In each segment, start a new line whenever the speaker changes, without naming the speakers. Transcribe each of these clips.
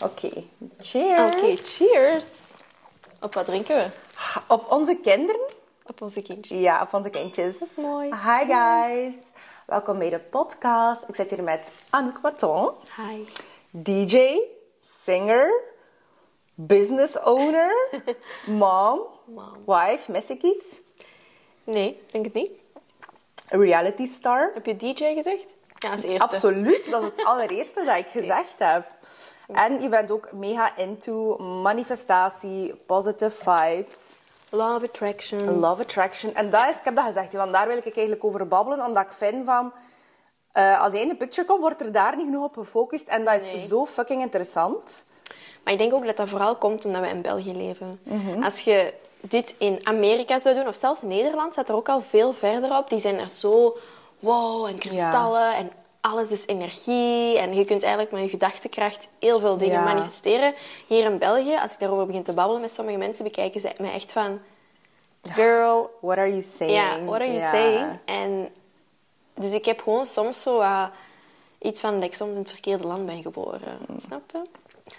Oké, cheers.
Oké, cheers. Op wat drinken we?
Op onze kinderen?
Op onze kindjes.
Ja, op onze kindjes.
Dat is mooi.
Hi guys. Welkom bij de podcast. Ik zit hier met Anouk Maton,
Hi.
DJ, singer, business owner, mom,
Mom.
wife, mis ik iets?
Nee, denk het niet.
Reality star.
Heb je DJ gezegd? Ja, als eerste.
Absoluut, dat is het allereerste dat ik gezegd heb. En je bent ook mega into manifestatie, positive vibes.
Love attraction.
Love attraction. En dat is, ik heb dat gezegd, want daar wil ik eigenlijk over babbelen, omdat ik vind van... eh, als jij in de picture komt, wordt er daar niet genoeg op gefocust. En dat is
Nee.
zo fucking interessant.
Maar ik denk ook dat dat vooral komt omdat we in België leven.
Mhm.
Als je dit in Amerika zou doen, of zelfs Nederland, staat er ook al veel verder op. Die zijn er zo wow en kristallen en alles is energie. En je kunt eigenlijk met je gedachtekracht heel veel dingen
Ja.
manifesteren. Hier in België, als ik daarover begin te babbelen met sommige mensen, bekijken ze mij echt van... Girl,
What are you saying?
ja, what are you saying? En dus ik heb gewoon soms zo iets van dat ik soms in het verkeerde land ben geboren.
Mm.
Snap je?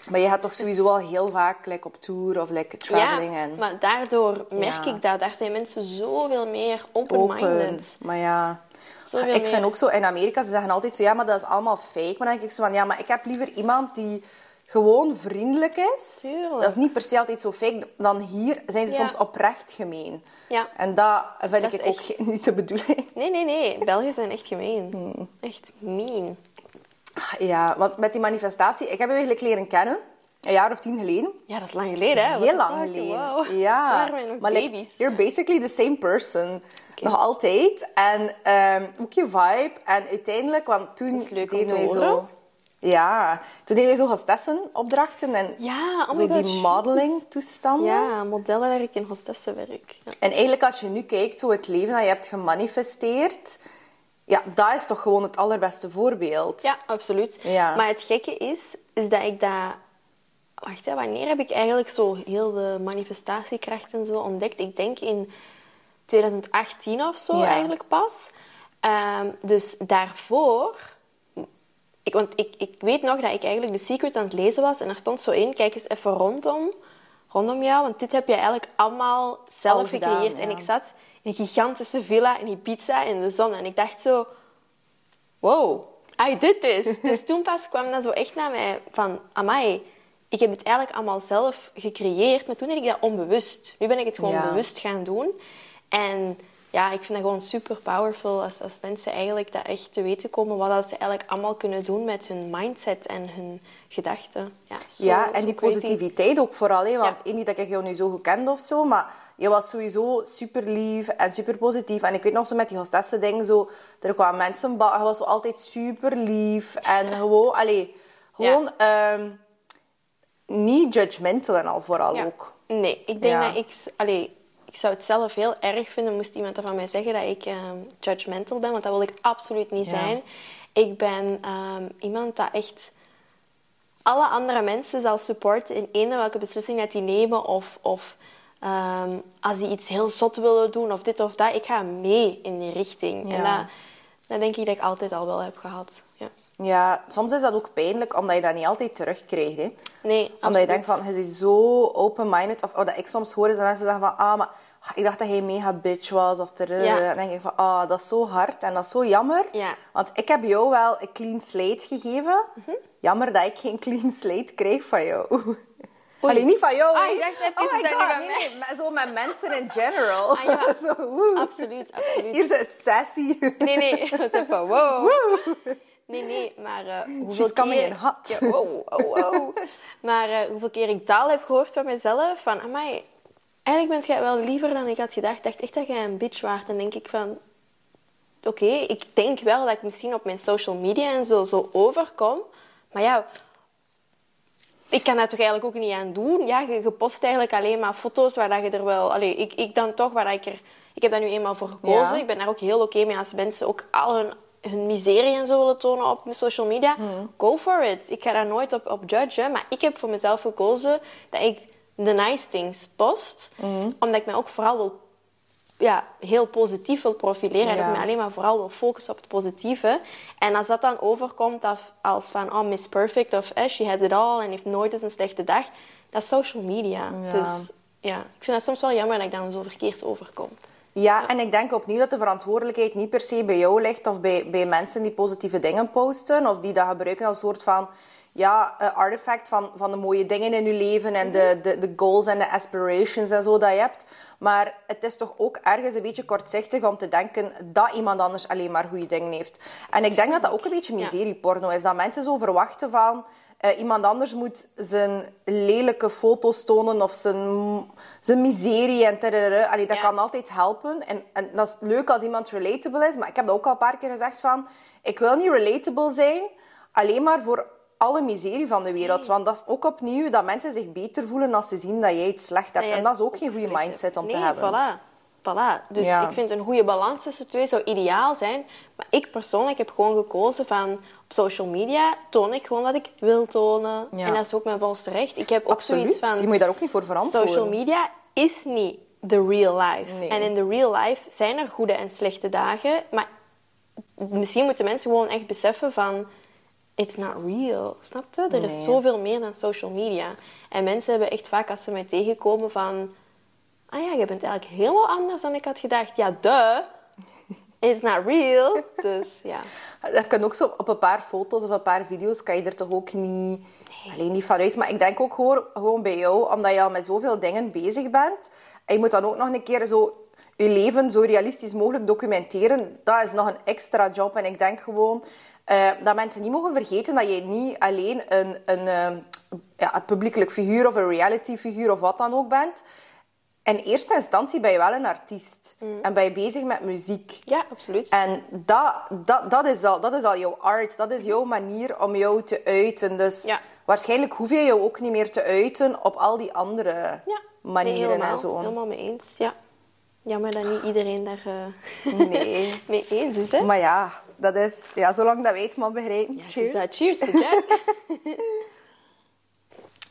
Maar je gaat toch sowieso al heel vaak like, op tour of like, traveling
Ja,
en
maar daardoor merk
Ja.
ik dat. Daar zijn mensen zoveel meer open-minded.
open. Maar ja...
Zoveel
ik
meer.
vind ook zo, in Amerika, ze zeggen altijd zo, ja, maar dat is allemaal fake. Maar dan denk ik zo van, ja, maar ik heb liever iemand die gewoon vriendelijk is.
Tuurlijk.
Dat is niet per se altijd zo fake. Dan hier zijn ze
Ja.
soms oprecht gemeen.
Ja.
En dat vind
Dat
ik ook
echt-
niet de bedoeling.
Nee, nee, nee. Belgen zijn echt gemeen.
Hmm.
Echt mean.
Ja, want met die manifestatie, ik heb je eigenlijk leren kennen. Een jaar of tien geleden.
Ja, dat is lang geleden, hè?
Heel lang geleden.
Wow.
Ja.
Nog
maar like, you're basically the same person. Nog altijd. En ehm, ook je vibe. En uiteindelijk, want toen
leuk
deden wij zo... Ja, toen deden wij zo hostessenopdrachten en
Ja, oh
zo
god.
die modeling toestanden.
Ja, modellenwerk en hostessenwerk. Ja.
En eigenlijk als je nu kijkt, zo het leven dat je hebt gemanifesteerd, ja, dat is toch gewoon het allerbeste voorbeeld.
Ja, absoluut.
Ja.
Maar het gekke is, is dat ik dat... Wacht, hè, wanneer heb ik eigenlijk zo heel de manifestatiekracht en zo ontdekt? Ik denk in 2018 of zo
Ja.
eigenlijk pas. Ehm, dus daarvoor... Ik, want ik, ik weet nog dat ik eigenlijk The Secret aan het lezen was en er stond zo in, kijk eens even rondom, rondom jou, want dit heb je eigenlijk allemaal zelf
Al gedaan,
gecreëerd. En ik zat in een gigantische villa in Ibiza in de zon en ik dacht zo, wow, I did this. dus toen pas kwam dat zo echt naar mij van, amai, ik heb het eigenlijk allemaal zelf gecreëerd, maar toen deed ik dat onbewust. Nu ben ik het gewoon
Ja.
bewust gaan doen. En ja, ik vind dat gewoon super powerful als, als mensen eigenlijk dat echt te weten komen, wat dat ze eigenlijk allemaal kunnen doen met hun mindset en hun gedachten. Ja, zo-
ja, en die positiviteit ook vooral. Hè, want
Ja.
niet dat ik jou nu zo gekend of zo, maar je was sowieso super lief en super positief. En ik weet nog zo met die hostessen dingen zo, er kwamen mensen, je was zo altijd super lief en gewoon, allee, gewoon ehm, niet judgmental en al vooral
Ja.
ook.
Nee, ik denk
Ja.
dat ik... Allee, ik zou het zelf heel erg vinden moest iemand dat van mij zeggen dat ik ehm, judgmental ben, want dat wil ik absoluut niet
Ja.
zijn. Ik ben ehm, iemand dat echt alle andere mensen zal supporten in eender welke beslissing dat die nemen of, of ehm, als die iets heel zot willen doen of dit of dat. Ik ga mee in die richting. En dat, dat denk ik dat ik altijd al wel heb gehad. Ja.
Soms is dat ook pijnlijk, omdat je dat niet altijd terugkrijgt. Hè.
Nee,
Omdat
absoluut.
je denkt van, je is zo open-minded. Of wat ik soms hoor is dat mensen zeggen van, ah, maar ik dacht dat hij mega bitch was. Of ter,
Ja.
Dan denk ik van, ah, dat is zo hard en dat is zo jammer.
Ja.
Want ik heb jou wel een clean slate gegeven.
Mhm.
Jammer dat ik geen clean slate kreeg van jou. Alleen niet van jou.
Ah, ik dacht even,
oh my
dat
god,
van
nee, nee, zo met mensen in general.
Ah, ja.
zo, woe.
Absoluut, absoluut.
Hier is een sessie.
Nee, nee. Dat is even wow. Nee, nee, maar eh hoeveel keer...
in hot.
Ja, wow, wow, wow. Maar eh, hoeveel keer ik taal heb gehoord van mezelf, van, amai, eigenlijk bent jij wel liever dan ik had gedacht. Ik dacht echt dat jij een bitch waart. Dan denk ik van, oké, ik denk wel dat ik misschien op mijn social media en zo, zo overkom. Maar ja, ik kan daar toch eigenlijk ook niet aan doen. Ja, je, je post eigenlijk alleen maar foto's waar dat je er wel... Allee, ik, ik dan toch, waar dat ik er... Ik heb daar nu eenmaal voor gekozen.
Ja.
Ik ben daar ook heel oké mee als mensen ook al hun, hun miserie en zo willen tonen op mijn social media.
Hmm.
Go for it. Ik ga daar nooit op, op judgen. Maar ik heb voor mezelf gekozen dat ik de nice things post.
Hmm.
Omdat ik mij ook vooral wil ja, heel positief wil profileren en
Ja.
ook me alleen maar vooral wil focussen op het positieve. En als dat dan overkomt als, als van oh, Miss Perfect of eh, she has it all en heeft nooit eens een slechte dag, dat is social media.
Ja.
Dus ja, ik vind dat soms wel jammer dat ik dan zo verkeerd overkom.
Ja, en ik denk opnieuw dat de verantwoordelijkheid niet per se bij jou ligt of bij, bij mensen die positieve dingen posten of die dat gebruiken als een soort van ja, artefact van, van de mooie dingen in je leven en de, de, de goals en de aspirations en zo dat je hebt. Maar het is toch ook ergens een beetje kortzichtig om te denken dat iemand anders alleen maar goede dingen heeft. En ik denk dat dat ook een beetje miserieporno is. Dat mensen zo verwachten van... eh, iemand anders moet zijn lelijke foto's tonen of zijn, zijn miserie en. Allee, dat
Ja.
kan altijd helpen. En, en dat is leuk als iemand relatable is. Maar ik heb dat ook al een paar keer gezegd van... Ik wil niet relatable zijn alleen maar voor alle miserie van de wereld. Want dat is ook opnieuw dat mensen zich beter voelen als ze zien dat jij iets slecht hebt.
Jij
en dat is ook geen goede mindset om te hebben.
Voilà. Voilà. Dus
Ja.
ik vind een goede balans tussen twee zou ideaal zijn. Maar ik persoonlijk heb gewoon gekozen van op social media toon ik gewoon wat ik wil tonen.
Ja.
En dat is ook mijn volste recht. Ik heb ook
Absoluut.
zoiets van
Je moet je daar ook niet voor verantwoorden.
social media is niet the real life.
Nee.
En in the real life zijn er goede en slechte dagen. Maar misschien moeten mensen gewoon echt beseffen van... It's not real. Snap je? Er is zoveel meer dan social media. En mensen hebben echt vaak als ze mij tegenkomen van... Ah ja, je bent eigenlijk helemaal anders dan ik had gedacht. Ja, duh. It's not real. Dus ja.
Dat kan ook zo op een paar foto's of een paar video's kan je er toch ook niet, alleen niet van uit. Maar ik denk ook gewoon, gewoon bij jou, omdat je al met zoveel dingen bezig bent. En je moet dan ook nog een keer zo je leven zo realistisch mogelijk documenteren. Dat is nog een extra job. En ik denk gewoon eh, dat mensen niet mogen vergeten dat je niet alleen een, een, eh, ja, een publiekelijk figuur of een reality figuur of wat dan ook bent. In eerste instantie ben je wel een artiest. En ben je bezig met muziek.
Ja, absoluut.
En dat, dat, dat, is al, dat is al jouw art. Dat is jouw manier om jou te uiten. Dus
Ja.
waarschijnlijk hoef je jou ook niet meer te uiten op al die andere
Ja,
manieren en zo.
Helemaal mee eens, ja. Jammer dat niet iedereen daar eh,
Nee.
mee eens is, hè?
Maar ja, dat is... Ja, zolang dat weet, man begrijpen.
Ja,
Cheers.
dat- cheers.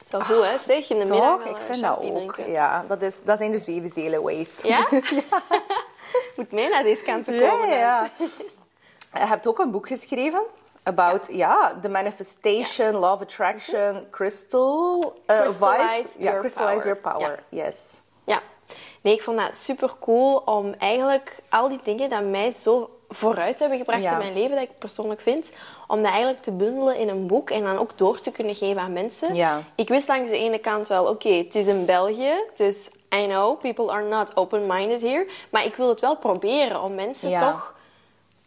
is wel goed, hè? Zeg, in de middag wel
Ik vind dat ook.
drinken.
Ja, dat, is, dat zijn de zwevenzelen ways.
Ja? Moet mee naar deze kant te
Ja,
komen. dan.
ja. Je hebt ook een boek geschreven about ja. the manifestation, love attraction, crystal uh,
Crystallize
vibe. Ja,
your
crystallize
power.
your power. Yes.
Ja. Nee, ik vond dat super cool om eigenlijk al die dingen die mij zo vooruit hebben gebracht
Ja.
in mijn leven, dat ik persoonlijk vind, om dat eigenlijk te bundelen in een boek en dan ook door te kunnen geven aan mensen.
Ja.
Ik wist langs de ene kant wel, oké, het is in België, dus I know, people are not open-minded here, maar ik wil het wel proberen om mensen
Ja.
toch,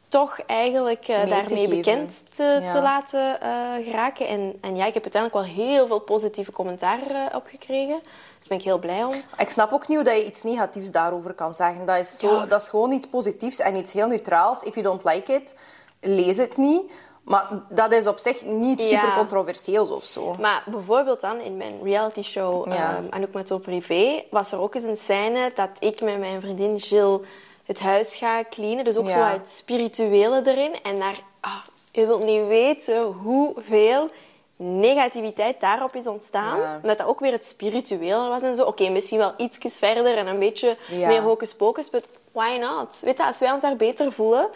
toch eigenlijk eh, daarmee bekend te, te laten eh, geraken. En, en ja, ik heb uiteindelijk wel heel veel positieve commentaar eh, op gekregen. Dus daar ben ik heel blij om.
Ik snap ook niet hoe dat je iets negatiefs daarover kan zeggen. Dat is, zo,
Ja.
dat is gewoon iets positiefs en iets heel neutraals. If you don't like it, lees het niet. Maar dat is op zich niet
Ja.
super controversieels of zo.
Maar bijvoorbeeld dan in mijn reality show
Ja.
ehm, Anouk met zo privé was er ook eens een scène dat ik met mijn vriendin Jill het huis ga cleanen. Dus ook
Ja.
zo het spirituele erin. En daar, ah, je wilt niet weten hoeveel negativiteit daarop is ontstaan.
Ja.
Omdat dat ook weer het spirituele was en zo. Oké, misschien wel ietsjes verder en een beetje
Ja.
meer hocus pocus. But why not? Weet je, als wij ons daar beter voelen,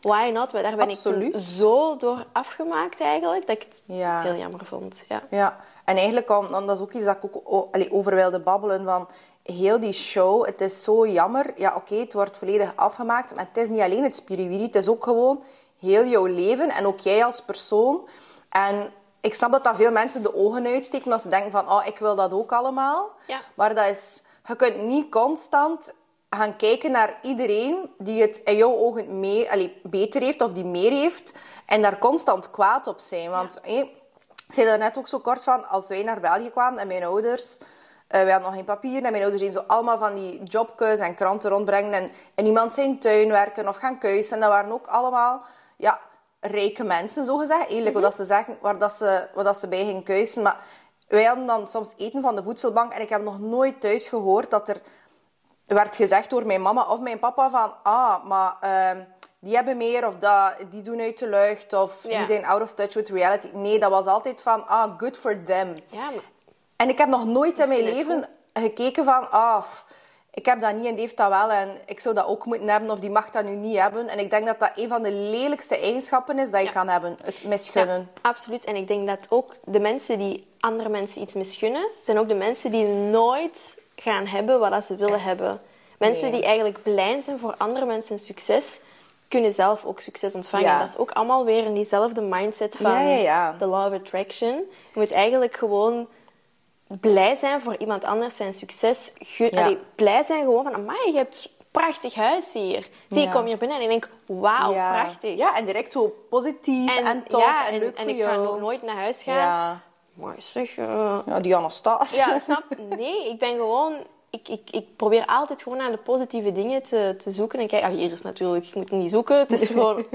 why not? Maar daar ben ik
Absoluut.
zo door afgemaakt eigenlijk, dat ik het
Ja.
heel jammer vond. Ja.
Ja, en eigenlijk, om, dan, dat is ook iets dat ik ook over wilde babbelen, van heel die show, het is zo jammer. Ja, oké, het wordt volledig afgemaakt, maar het is niet alleen het spiriwiri, het is ook gewoon heel jouw leven en ook jij als persoon. En ik snap dat dat veel mensen de ogen uitsteken als ze denken van, oh, ik wil dat ook allemaal.
Ja.
Maar dat is, je kunt niet constant gaan kijken naar iedereen die het in jouw ogen mee, allee, beter heeft of die meer heeft en daar constant kwaad op zijn. Want ik zei daar net ook zo kort van, als wij naar België kwamen en mijn ouders, eh wij hadden nog geen papier en mijn ouders deden zo allemaal van die jobkeus en kranten rondbrengen en iemand zijn tuin werken of gaan kuisen. En dat waren ook allemaal ja, rijke mensen, zo gezegd. Eerlijk wat dat ze zeggen, waar dat ze, wat dat ze bij gingen kuisen. Maar wij hadden dan soms eten van de voedselbank en ik heb nog nooit thuis gehoord dat er werd gezegd door mijn mama of mijn papa van ah, maar ehm, die hebben meer of dat, die doen uit de lucht of die zijn out of touch with reality. Nee, dat was altijd van ah, good for them.
Ja, maar
En ik heb nog nooit in mijn leven gekeken van ah, ik heb dat niet en die heeft dat wel en ik zou dat ook moeten hebben of die mag dat nu niet hebben. En ik denk dat dat een van de lelijkste eigenschappen is dat je
Ja.
kan hebben. Het misgunnen.
Ja, absoluut. En ik denk dat ook de mensen die andere mensen iets misgunnen, zijn ook de mensen die nooit gaan hebben wat ze willen hebben. Mensen
Nee.
die eigenlijk blij zijn voor andere mensen succes, kunnen zelf ook succes ontvangen.
Ja.
Dat is ook allemaal weer in diezelfde mindset van de law of attraction. Je moet eigenlijk gewoon blij zijn voor iemand anders zijn succes.
Ja.
Blij zijn gewoon van, amai, je hebt een prachtig huis hier. Zie, ik
Ja.
kom hier binnen en ik denk, wauw,
ja.
prachtig.
Ja, en direct zo positief en, tof
ja,
en, leuk
en
voor
ik
jou.
ga nog nooit naar huis gaan.
Ja.
Maar zeg, eh,
ja, die Anastasia.
ja, snap? Nee, ik ben gewoon... Ik, ik, ik probeer altijd gewoon naar de positieve dingen te, te zoeken. En kijk, ah, hier is natuurlijk... Ik moet niet zoeken. Het is gewoon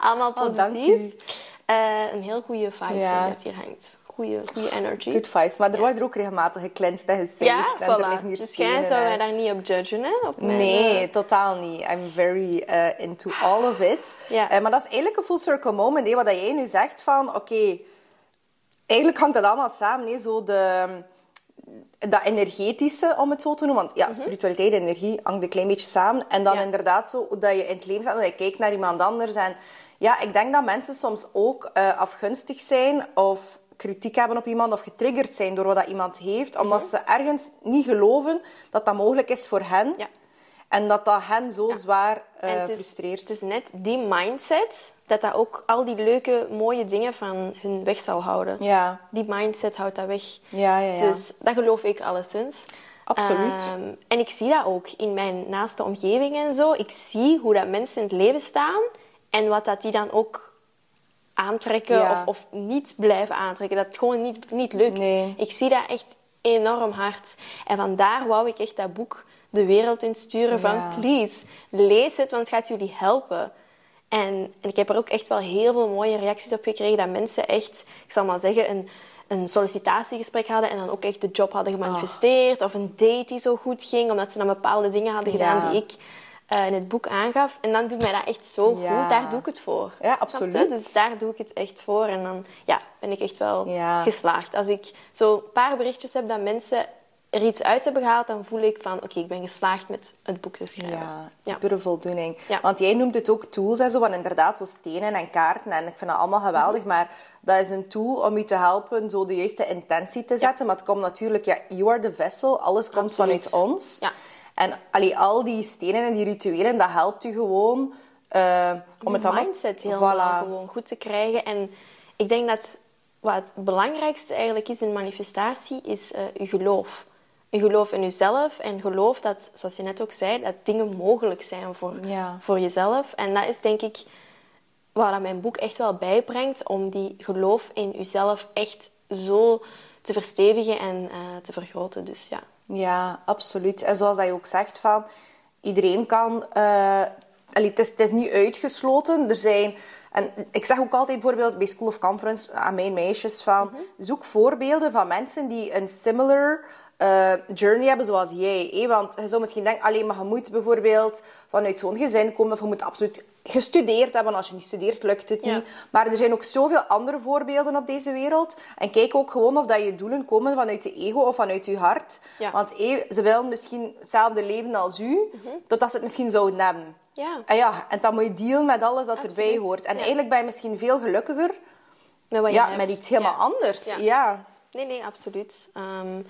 allemaal
Oh, dank
positief. Eh, een heel goede vibe ik dat hier hangt. Goede, goede energy.
Good vibes. Maar er wordt er ook regelmatig geklenst en gesaged.
ja,
en er
voilà.
hier
Dus jij zou
en-
mij daar niet op judgen, hè? Op mijn,
Nee,
eh,
totaal niet. I'm very eh, into all of it.
Ja.
Eh, maar dat is eigenlijk een full circle moment. Hè, wat dat jij nu zegt van, oké, eigenlijk hangt dat allemaal samen. Hè, zo de, dat energetische, om het zo te noemen. Want ja, spiritualiteit en energie hangt een klein beetje samen. En dan
Mhm. Ja.
inderdaad zo dat je in het leven staat, hoe dat je kijkt naar iemand anders. En ja, ik denk dat mensen soms ook afgunstig zijn of kritiek hebben op iemand of getriggerd zijn door wat dat iemand heeft, omdat ze ergens niet geloven dat dat mogelijk is voor hen.
Ja.
En dat dat hen zo zwaar eh,
En het is,
frustreert.
Het is net die mindset dat dat ook al die leuke, mooie dingen van hun weg zal houden.
Ja,
Die mindset houdt dat weg.
ja, ja. ja.
Dus dat geloof ik alleszins.
Absoluut.
Ehm, en ik zie dat ook in mijn naaste omgeving en zo. Ik zie hoe dat mensen in het leven staan en wat dat die dan ook aantrekken
Ja.
of, of niet blijven aantrekken. Dat het gewoon niet, niet lukt.
Nee.
Ik zie dat echt enorm hard. En vandaar wou ik echt dat boek de wereld insturen van
Ja.
please, lees het, want het gaat jullie helpen. En, en ik heb er ook echt wel heel veel mooie reacties op gekregen. Dat mensen echt, ik zal maar zeggen, een, een sollicitatiegesprek hadden en dan ook echt de job hadden gemanifesteerd. Of een date die zo goed ging, omdat ze dan bepaalde dingen hadden gedaan
Ja.
die ik eh, in het boek aangaf. En dan doet mij dat echt zo
Ja.
goed. Daar doe ik het voor.
Ja, absoluut.
Dus daar doe ik het echt voor. En dan ja, ben ik echt wel
Ja.
geslaagd. Als ik zo een paar berichtjes heb dat mensen er iets uit hebben gehaald, dan voel ik van oké, ik ben geslaagd met het boek te schrijven.
Ja,
Ja.
pure voldoening.
Ja.
Want jij noemt het ook tools en zo, van inderdaad zo stenen en kaarten. En ik vind dat allemaal geweldig,
Mhm.
maar dat is een tool om je te helpen zo de juiste intentie te zetten. Maar het komt natuurlijk, ja, you are the vessel, alles komt
Absoluut.
vanuit ons.
Ja.
En allee, al die stenen en die rituelen, dat helpt u gewoon eh, om het allemaal...
mindset helemaal
Voilà.
gewoon goed te krijgen. En ik denk dat wat het belangrijkste eigenlijk is in manifestatie, is eh je geloof. Je geloof in jezelf en geloof dat, zoals je net ook zei, dat dingen mogelijk zijn voor,
Ja.
voor jezelf. En dat is denk ik waar dat mijn boek echt wel bijbrengt, om die geloof in jezelf echt zo te verstevigen en eh, te vergroten. Dus ja.
Ja, absoluut. En zoals dat je ook zegt, van, iedereen kan... eh, allee, het, is, het is niet uitgesloten. Er zijn... En ik zeg ook altijd bijvoorbeeld bij School of Conference aan mijn meisjes van... Zoek voorbeelden van mensen die een similar eh, journey hebben zoals jij. hè. Want je zou misschien denken, alleen maar je moet bijvoorbeeld vanuit zo'n gezin komen... Of je moet absoluut gestudeerd hebben. Als je niet studeert, lukt het
Ja.
niet. Maar er zijn ook zoveel andere voorbeelden op deze wereld. En kijk ook gewoon of dat je doelen komen vanuit je ego of vanuit je hart.
Ja.
Want eh, ze willen misschien hetzelfde leven als u, totdat ze het misschien zouden hebben.
Ja.
En ja, en dan moet je dealen met alles dat erbij hoort. En
Ja.
eigenlijk ben je misschien veel gelukkiger
Met wat je
ja,
hebt.
met iets helemaal anders.
Ja. Nee, nee, absoluut. Ehm,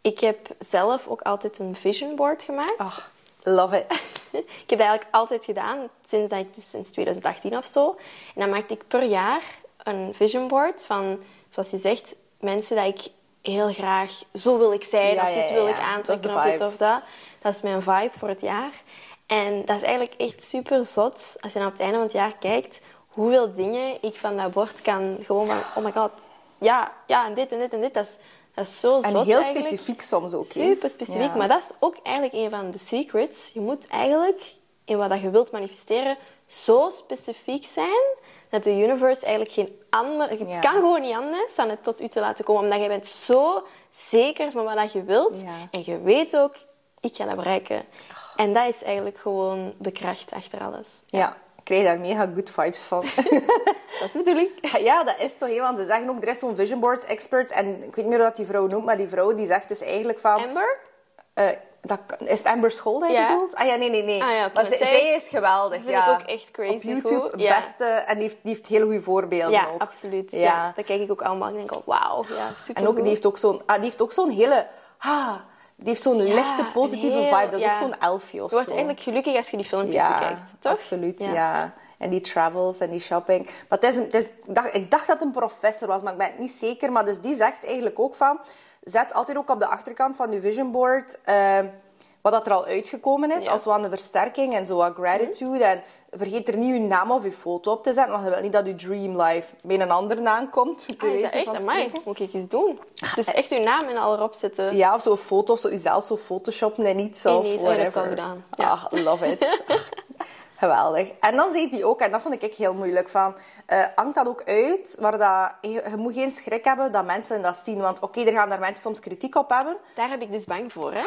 ik heb zelf ook altijd een vision board gemaakt.
Ach, love it.
ik heb dat eigenlijk altijd gedaan, sinds, dat ik, dus sinds 2018 of zo. En dan maakte ik per jaar een vision board van, zoals je zegt, mensen dat ik heel graag... Zo wil ik zijn,
Ja,
of dit
ja,
wil
ja.
ik aantrekken, of dit of dat. Dat is mijn vibe voor het jaar. En dat is eigenlijk echt super zot, als je dan op het einde van het jaar kijkt, hoeveel dingen ik van dat bord kan... Gewoon van, oh my god, ja, ja, en dit en dit en dit. Dat is, dat is zo
En
zot
heel
eigenlijk.
specifiek soms ook.
Super specifiek,
Ja.
maar dat is ook eigenlijk een van de secrets. Je moet eigenlijk in wat dat je wilt manifesteren zo specifiek zijn dat de universe eigenlijk geen ander... Het
Ja.
kan gewoon niet anders dan het tot u te laten komen, omdat je bent zo zeker van wat dat je wilt
Ja.
en je weet ook, ik ga dat bereiken. En dat is eigenlijk gewoon de kracht achter alles.
Ja, krijg daar mega good vibes van.
Dat is de bedoeling.
Ja, dat is toch, hè, want ze zeggen ook, er is zo'n vision board expert, en ik weet niet meer hoe dat die vrouw noemt, maar die vrouw die zegt dus eigenlijk van...
Amber?
Eh, Dat, is het Amber School dat je bedoelt? Ah ja, nee, nee, nee.
Ah ja,
maar zij,
is-
geweldig,
dat vind
ja.
ik ook echt crazy
Op YouTube,
goed,
het
ja.
beste. En die heeft, die heeft hele goede voorbeelden
Ja,
ook.
absoluut. Ja.
Ja.
Dat kijk ik ook allemaal. Ik denk al, wauw. Ja, super
En ook, die heeft ook zo'n ah, die heeft ook zo'n hele... Ah, die heeft zo'n
Ja,
lichte, positieve
heel-
vibe. Dat is
ja.
ook zo'n elfje of
Je wordt
zo.
eigenlijk gelukkig als je die filmpjes
ja,
bekijkt, toch?
absoluut, ja. En die travels en die shopping. Maar het is een, het is, ik, dacht, ik dacht dat het een professor was, maar ik ben het niet zeker. Maar dus die zegt eigenlijk ook van... Zet altijd ook op de achterkant van je vision board... eh, wat dat er al uitgekomen is,
Ja.
als wat een versterking en zo wat gratitude. En vergeet er niet je naam of je foto op te zetten, want je wil niet dat je dream life bij een ander naam komt.
Ah, is dat echt? Amai, moet ik eens doen. Dus echt uw naam en al erop zetten.
Ja, of zo foto's, zo jezelf zo photoshoppen en.
Nee,
of
nee, dat heb ik al gedaan. Ja.
Ah, love it. Geweldig. En dan zei hij ook, en dat vond ik heel moeilijk, van, eh hangt dat ook uit, waar dat, je, je moet geen schrik hebben dat mensen dat zien. Want oké, er gaan daar mensen soms kritiek op hebben.
Daar heb ik dus bang voor, hè.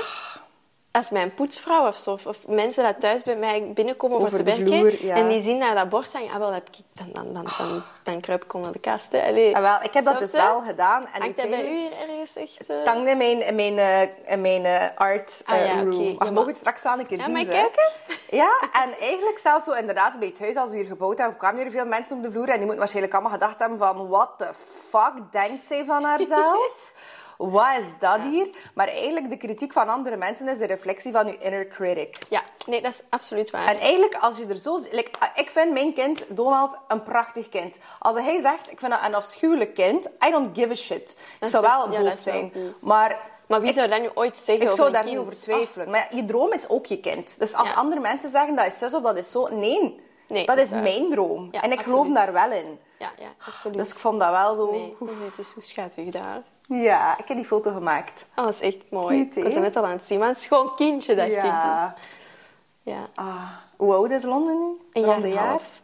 Als mijn poetsvrouw of zo, of, mensen dat thuis bij mij binnenkomen om
Over
te werken,
vloer, ja.
en die zien daar dat bord hangen, ah, wel, heb ik, dan, dan, dan, dan, dan kruip ik onder de kast, hè. Allee.
En wel, ik heb dat dus wel gedaan. En
Hangt dat bij u ergens echt...
hangt in mijn, in mijn, eh, in mijn eh, art
Ah,
eh,
ja,
room.
Ja,
Maar je
maar-
mag het straks wel een keer
Ja,
zien.
mijn
hè.
keuken?
Ja, en eigenlijk zelfs zo inderdaad bij het huis, als we hier gebouwd hebben, kwamen er veel mensen op de vloer en die moeten waarschijnlijk allemaal gedacht hebben van, what the fuck denkt zij van haarzelf? Wat is dat hier? Maar eigenlijk, de kritiek van andere mensen is de reflectie van je inner critic.
Ja, nee, dat is absoluut waar.
En eigenlijk, als je er zo... like, ik vind mijn kind, Donald, een prachtig kind. Als hij zegt, ik vind dat een afschuwelijk kind, I don't give a shit. Ik zou wel
dat
boos zijn. Maar...
Maar wie
ik-
zou dat nu ooit zeggen
ik
over
zou
een
daar
kind?
niet over twijfelen. Maar je droom is ook je kind. Dus als
Ja.
andere mensen zeggen dat is zus of dat is zo, nee.
Nee,
dat
dat
is
waar.
mijn droom.
Ja,
en ik geloof daar wel in.
Ja, ja, absoluut.
Dus ik vond dat wel zo...
Nee, hoe zit dus hoe schattig daar.
Ja, ik heb die foto gemaakt.
Oh, dat is echt mooi.
Goed,
ik was
hè?
er net al aan het zien. Maar het is gewoon kindje, ik.
Ja.
Dus. Ja.
Ah, hoe oud is Londen nu?
Een jaar
een
en een
jaar?
half.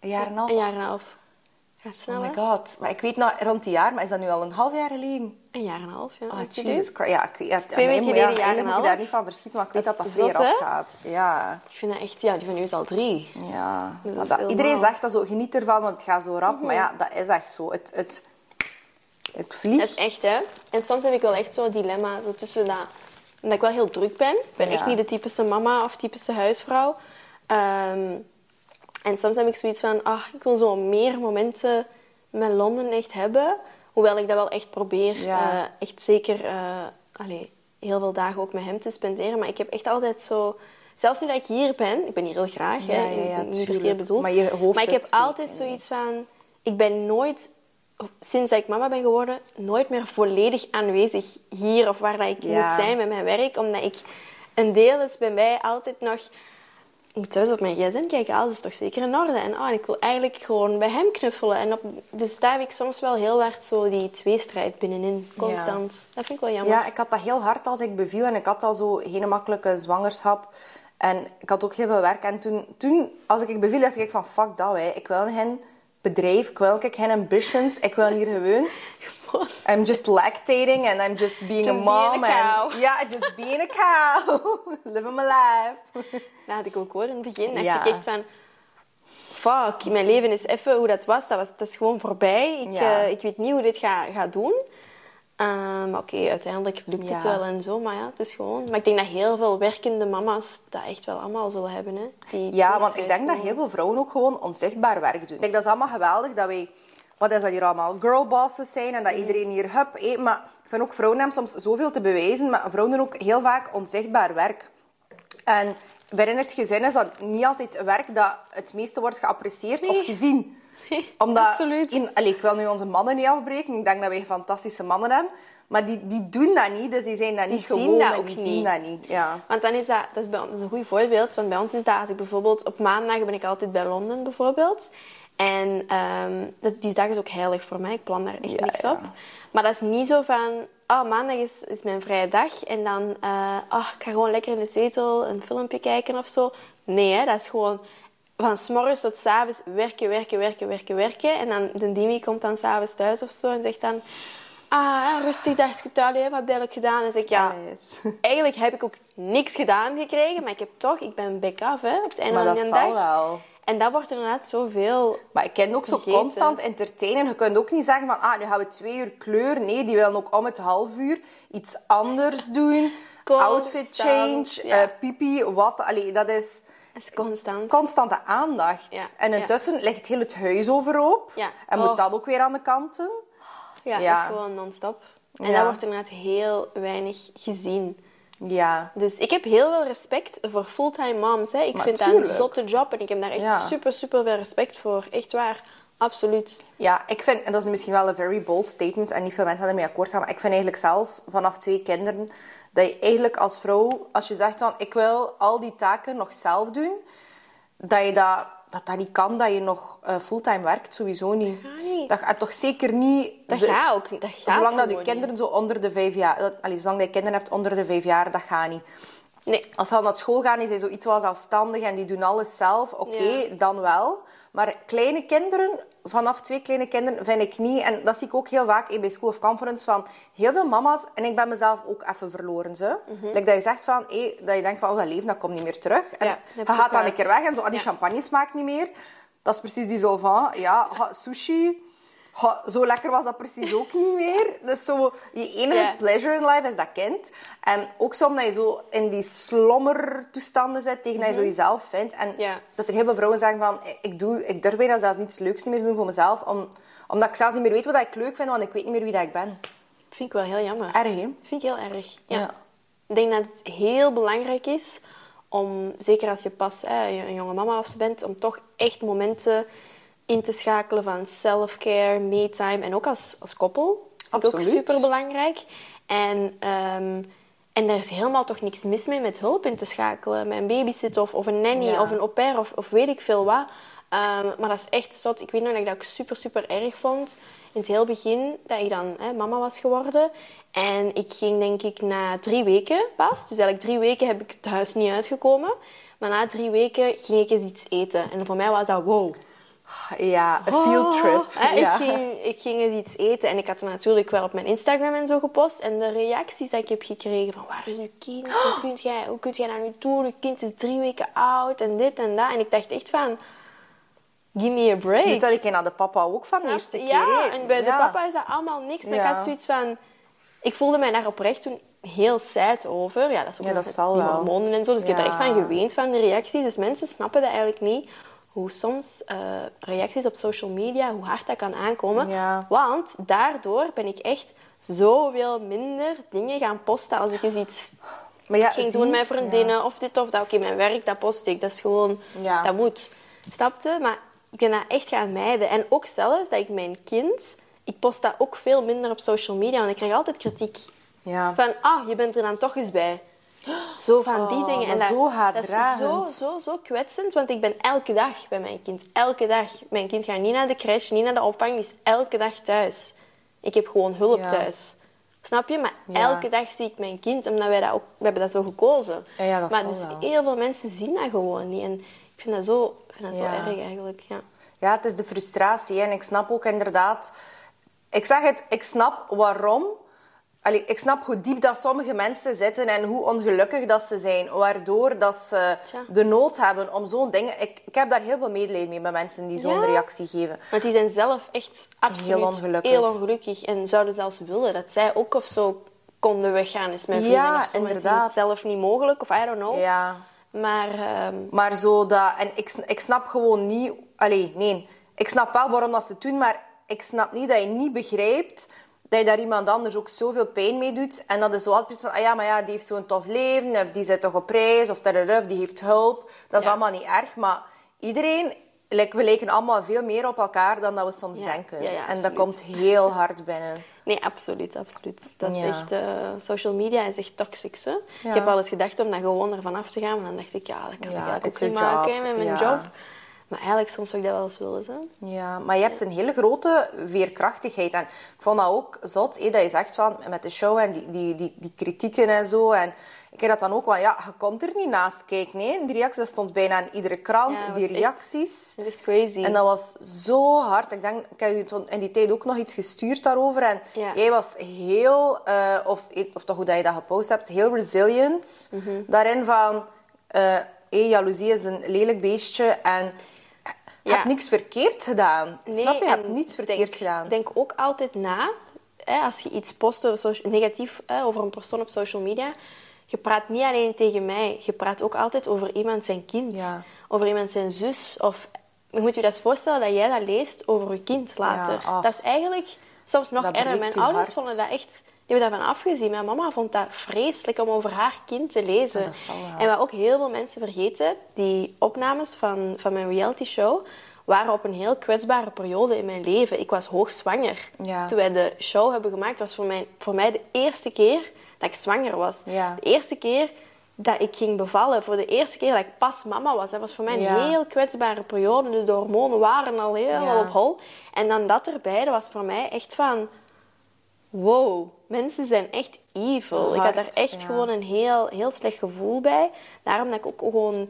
Een jaar en een half?
Een jaar en een half. Gaat snel,
Oh my god. Maar ik weet nou rond een jaar, maar is dat nu al een half jaar geleden?
Een jaar en een half, ja.
Oh, Jesus? Christ. Ja, ik weet,
twee weken geleden, jaar en een
moet je daar
half.
niet van verschieten, maar ik weet dat
Dat
zeer afgaat. Ja.
Ik vind dat echt... Ja, die van u is al drie.
Ja.
Dat
dat- iedereen zegt dat zo, geniet ervan, want het gaat zo rap. Maar ja, dat is echt zo. Het, het, het vliegt.
Dat is echt, hè. En soms heb ik wel echt zo'n dilemma zo tussen dat... Omdat ik wel heel druk ben. Ik ben
Ja.
echt niet de typische mama of typische huisvrouw. Ehm, en soms heb ik zoiets van... ah, ik wil zo meer momenten met Londen echt hebben. Hoewel ik dat wel echt probeer.
Ja.
eh, echt zeker... eh, allee, heel veel dagen ook met hem te spenderen. Maar ik heb echt altijd zo... Zelfs nu dat ik hier ben... Ik ben hier heel graag, hè.
Ja, ja, ja,
niet verkeerd bedoeld.
Maar je hoofd
maar ik heb altijd
hè.
zoiets van... Ik ben nooit sinds dat ik mama ben geworden, nooit meer volledig aanwezig hier of waar dat ik
Ja.
moet zijn met mijn werk. Omdat ik een deel is bij mij altijd nog. Ik moet thuis op mijn gsm kijken, alles is toch zeker in orde. En oh, ik wil eigenlijk gewoon bij hem knuffelen. En op, dus daar heb ik soms wel heel hard zo die tweestrijd binnenin, constant. Dat vind ik wel jammer.
Ja, ik had dat heel hard als ik beviel en ik had al zo geen makkelijke zwangerschap. En ik had ook heel veel werk. En toen, toen als ik beviel, dacht ik van fuck dat, wij. ik wil geen bedrijf, ik wil geen ambitions, ik wil hier gewoon... I'm just lactating and I'm just being
Just
a
being
mom.
a cow.
and, ja, just being a cow. Living my life.
Dat had ik ook hoor in het begin. dacht
Ja.
ik echt van... Fuck, mijn leven is even hoe dat was. Dat, was, dat is gewoon voorbij. Ik,
Ja.
eh, ik weet niet hoe dit gaat ga doen. Eh, maar oké, uiteindelijk lukt het
Ja.
wel en zo. Maar ja, het is gewoon... Maar ik denk dat heel veel werkende mama's dat echt wel allemaal zullen hebben. Hè? Die
Ja, want ik denk dat heel veel vrouwen ook gewoon onzichtbaar werk doen. Kijk, dat is allemaal geweldig dat wij, wat is dat hier allemaal, girlbosses zijn en dat iedereen hier hup eet. Maar ik vind ook vrouwen hebben soms zoveel te bewijzen, maar vrouwen doen ook heel vaak onzichtbaar werk. En binnen het gezin is dat niet altijd werk dat het meeste wordt geapprecieerd of gezien. Omdat,
absoluut.
In, allee, ik wil nu onze mannen niet afbreken. Ik denk dat wij fantastische mannen hebben. Maar die, die doen dat niet, dus die zijn dat
Die
niet gewoon.
dat
en
ook
die
niet.
zien dat niet. Ja.
Want dan is dat, dat is, bij ons, dat is een goed voorbeeld. Want bij ons is dat, als ik bijvoorbeeld op maandag ben ik altijd bij Londen bijvoorbeeld. En ehm, dat, die dag is ook heilig voor mij. Ik plan daar echt
Ja,
niks
ja.
op. Maar dat is niet zo van, oh, maandag is, is mijn vrije dag. En dan, eh oh, ik ga gewoon lekker in de zetel een filmpje kijken of zo. Nee, hè, dat is gewoon van s'morgens tot s'avonds werken, werken, werken, werken, werken. En dan de Dimi komt dan s'avonds thuis of zo en zegt dan... Ah, rustig dag gedaan, hè? wat heb je eigenlijk gedaan? En dan zeg ik, ja,
Yes.
eigenlijk heb ik ook niks gedaan gekregen, maar ik heb toch, ik ben back af hè, op het einde
Maar
van dag.
wel.
En dat wordt inderdaad zoveel.
Maar ik ken ook zo
Vergeten.
constant entertainen. Je kunt ook niet zeggen van, ah, nu gaan we twee uur kleur. Nee, die willen ook om het half uur iets anders doen. outfit change,
ja.
eh, pipi, wat. Allee, dat is
is constant.
constante aandacht.
Ja,
En intussen ligt heel het huis overhoop. En moet
Oh.
dat ook weer aan de kanten.
ja, dat is gewoon non-stop. En dat wordt inderdaad heel weinig gezien.
Ja.
Dus ik heb heel veel respect voor fulltime moms. Hè. Ik
Maar
vind dat een zotte job en ik heb daar echt
Ja.
super, super veel respect voor. Echt waar. Absoluut.
Ja, ik vind, en dat is misschien wel een very bold statement en niet veel mensen gaan ermee akkoord gaan, maar ik vind eigenlijk zelfs vanaf twee kinderen dat je eigenlijk als vrouw, als je zegt van ik wil al die taken nog zelf doen, dat je dat, dat, dat niet kan, dat je nog eh, fulltime werkt, sowieso niet. Dat gaat toch zeker niet...
Dat
de-
gaat ook niet. Dat gaat
Zolang dat je kinderen zo onder de vijf jaar... Dat, allee, zolang dat je kinderen hebt onder de vijf jaar, dat gaat niet.
Nee.
Als ze al naar school gaan, is hij zoiets wel zelfstandig en die doen alles zelf. Oké,
Ja.
dan wel. Maar kleine kinderen, vanaf twee kleine kinderen, vind ik niet. En dat zie ik ook heel vaak bij School of Conference van heel veel mama's. En ik ben mezelf ook even verloren. Ze. Like dat je zegt van, dat je denkt van, oh, dat leven dat komt niet meer terug. En
Ja,
je gaat dan een keer weg en zo, ah, die
Ja.
champagne smaakt niet meer. Dat is precies die zo van, ja, sushi... ha, zo lekker was dat precies ook niet meer. Dus zo, je enige pleasure in life is dat kind. En ook zo omdat je zo in die slommertoestanden zit tegen dat je zo jezelf vindt. En
Mhm.
Dat er heel veel vrouwen zeggen van, ik, doe, ik durf bijna zelfs niets leuks meer doen voor mezelf. Om, omdat ik zelfs niet meer weet wat ik leuk vind, want ik weet niet meer wie dat ik ben.
Vind ik wel heel jammer.
Erg, hè?
Vind ik heel erg. Ja.
Ja.
Ik denk dat het heel belangrijk is om, zeker als je pas hè, een jonge mama of zo bent, om toch echt momenten in te schakelen van self-care, me-time en ook als, als koppel. Ik ook
Absoluut.
super belangrijk. En, ehm, en daar is helemaal toch niks mis mee met hulp in te schakelen. Met een babysit of, of een nanny
Ja.
of een au pair of, of weet ik veel wat. Ehm, maar dat is echt zot. Ik weet nog dat ik dat ook super, super erg vond. In het heel begin, dat ik dan hè, mama was geworden. En ik ging denk ik na drie weken pas. Dus eigenlijk drie weken heb ik het huis niet uitgekomen. Maar na drie weken ging ik eens iets eten. En voor mij was dat wow.
Ja, een field trip.
Oh, hè,
ja.
ik, ging, ik ging eens iets eten en ik had het natuurlijk wel op mijn Instagram en zo gepost. En de reacties die ik heb gekregen van waar is uw kind? Hoe kunt jij, hoe kunt jij dat nu doen? Uw kind is drie weken oud en dit en dat. En ik dacht echt van, give me a break.
Niet dat ik naar de papa ook van de eerste keer.
Ja, en bij de papa is dat allemaal niks. Maar ik had zoiets van... Ik voelde mij daar oprecht toen heel sad over. Ja, dat is ook
Ja, dat
die hormonen en zo. Dus ik heb er echt van geweend van de reacties. Dus mensen snappen dat eigenlijk niet. Hoe soms eh, reacties op social media, hoe hard dat kan aankomen.
Ja.
Want daardoor ben ik echt zoveel minder dingen gaan posten als ik eens iets
Maar ja,
ging
zie-
doen met vriendinnen of dit of dat. Oké, mijn werk, dat post ik. Dat is gewoon, dat moet. Snapte? Maar ik ben dat echt gaan mijden. En ook zelfs dat ik mijn kind, ik post dat ook veel minder op social media, want ik krijg altijd kritiek.
Ja.
Van, ah, je bent er dan toch eens bij. Zo van die
Oh,
dingen.
maar
dat,
zo
dat is zo, zo, zo kwetsend, want ik ben elke dag bij mijn kind. Elke dag. Mijn kind gaat niet naar de crash, niet naar de opvang, die is elke dag thuis. Ik heb gewoon hulp
Ja.
thuis. Snap je? Maar
Ja.
elke dag zie ik mijn kind, omdat wij dat ook... We hebben dat zo gekozen.
Ja, ja, dat
maar dus
wel.
heel veel mensen zien dat gewoon niet. En ik vind dat zo, vind dat zo erg eigenlijk, ja.
Ja, het is de frustratie. hè. En ik snap ook inderdaad... Ik zeg het, ik snap waarom... Allee, ik snap hoe diep dat sommige mensen zitten en hoe ongelukkig dat ze zijn. Waardoor dat ze
Tja.
de nood hebben om zo'n dingen... Ik, ik heb daar heel veel medelijden mee met mensen die zo'n
Ja.
reactie geven.
Want die zijn zelf echt absoluut
Heel ongelukkig.
heel ongelukkig. En zouden zelfs willen dat zij ook of zo konden weggaan eens met vrienden
Ja,
of zo.
Inderdaad.
het zelf niet mogelijk, of I don't know.
Ja.
Maar ehm,
Maar zo dat... En ik, ik snap gewoon niet... Allee, nee. Ik snap wel waarom dat ze het doen, maar ik snap niet dat je niet begrijpt dat je daar iemand anders ook zoveel pijn mee doet. En dat is zo altijd van, ah ja, maar ja, die heeft zo'n tof leven, of die zit toch op reis, of die heeft hulp. Dat is
Ja.
allemaal niet erg, maar iedereen... like, we lijken allemaal veel meer op elkaar dan dat we soms
Ja.
denken.
Ja,
en dat komt heel hard binnen.
nee, absoluut, absoluut. Dat is echt... eh, social media is echt hè.
Ja.
Ik heb wel eens gedacht om daar gewoon ervan af te gaan. Maar dan dacht ik, ja, dat kan ik ook niet maken met mijn job. Maar eigenlijk soms zou ik dat wel eens willen, hè.
Ja, maar je hebt een hele grote veerkrachtigheid. En ik vond dat ook zot, hé, dat je zegt van, met de show en die, die, die, die kritieken en zo. En ik heb dat dan ook wel, ja, je kon er niet naast kijken. Nee. Die reacties, dat stond bijna in iedere krant,
Ja,
die
was echt-
reacties.
Dat is echt crazy.
En dat was zo hard. Ik denk, ik heb je in die tijd ook nog iets gestuurd daarover. En
Ja.
jij was heel, eh, of, of toch hoe dat je dat gepost hebt, heel resilient.
Mhm.
Daarin van, eh hé, jaloezie is een lelijk beestje en je hebt niks verkeerd gedaan. Snap je? Je hebt niets verkeerd
denk,
gedaan.
Denk ook altijd na, hè, als je iets post negatief hè, over een persoon op social media. je praat niet alleen tegen mij, je praat ook altijd over iemand zijn kind,
Ja.
over iemand zijn zus. Of je moet je dat eens voorstellen dat jij dat leest over je kind later.
ah.
Dat is eigenlijk soms nog erger. Mijn ouders
hart.
vonden dat echt. Die hebben daarvan afgezien. Mijn mama vond dat vreselijk om over haar kind te lezen.
Ja, dat
en wat ook heel veel mensen vergeten, die opnames van, van mijn reality show waren op een heel kwetsbare periode in mijn leven. Ik was hoogzwanger.
Ja.
Toen wij de show hebben gemaakt, was voor mij, voor mij de eerste keer dat ik zwanger was.
Ja.
De eerste keer dat ik ging bevallen, voor de eerste keer dat ik pas mama was. Dat was voor mij een
Ja.
heel kwetsbare periode. Dus de hormonen waren al helemaal
Ja.
op hol. En dan dat erbij, dat was voor mij echt van... Wow, mensen zijn echt evil. ik had daar echt
ja.
gewoon een heel, heel slecht gevoel bij. Daarom dat ik ook gewoon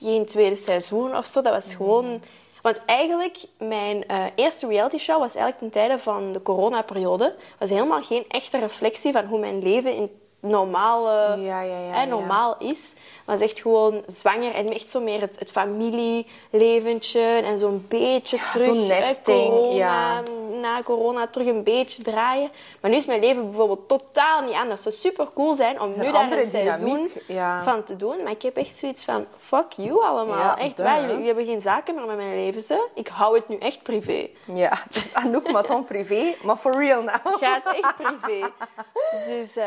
geen tweede seizoen of zo. Dat was gewoon... Want eigenlijk, mijn eh, eerste reality show was eigenlijk ten tijde van de coronaperiode. was helemaal geen echte reflectie van hoe mijn leven in normale,
Ja, ja, ja,
hè,
ja.
normaal is. Was echt gewoon zwanger en echt zo meer het, het familieleventje en zo'n beetje terug.
zo'n nesting,
corona,
ja.
Na corona terug een beetje draaien. Maar nu is mijn leven bijvoorbeeld totaal niet anders. Het zou super cool zijn om nu daar
andere
een seizoen
ja.
van te doen. Maar ik heb echt zoiets van, fuck you allemaal.
Ja,
echt waar, jullie, jullie hebben geen zaken meer met mijn leven. Ze. Ik hou het nu echt privé.
Ja, dus Anouk Maton privé, maar for real now.
Gaat echt privé. Dus, eh,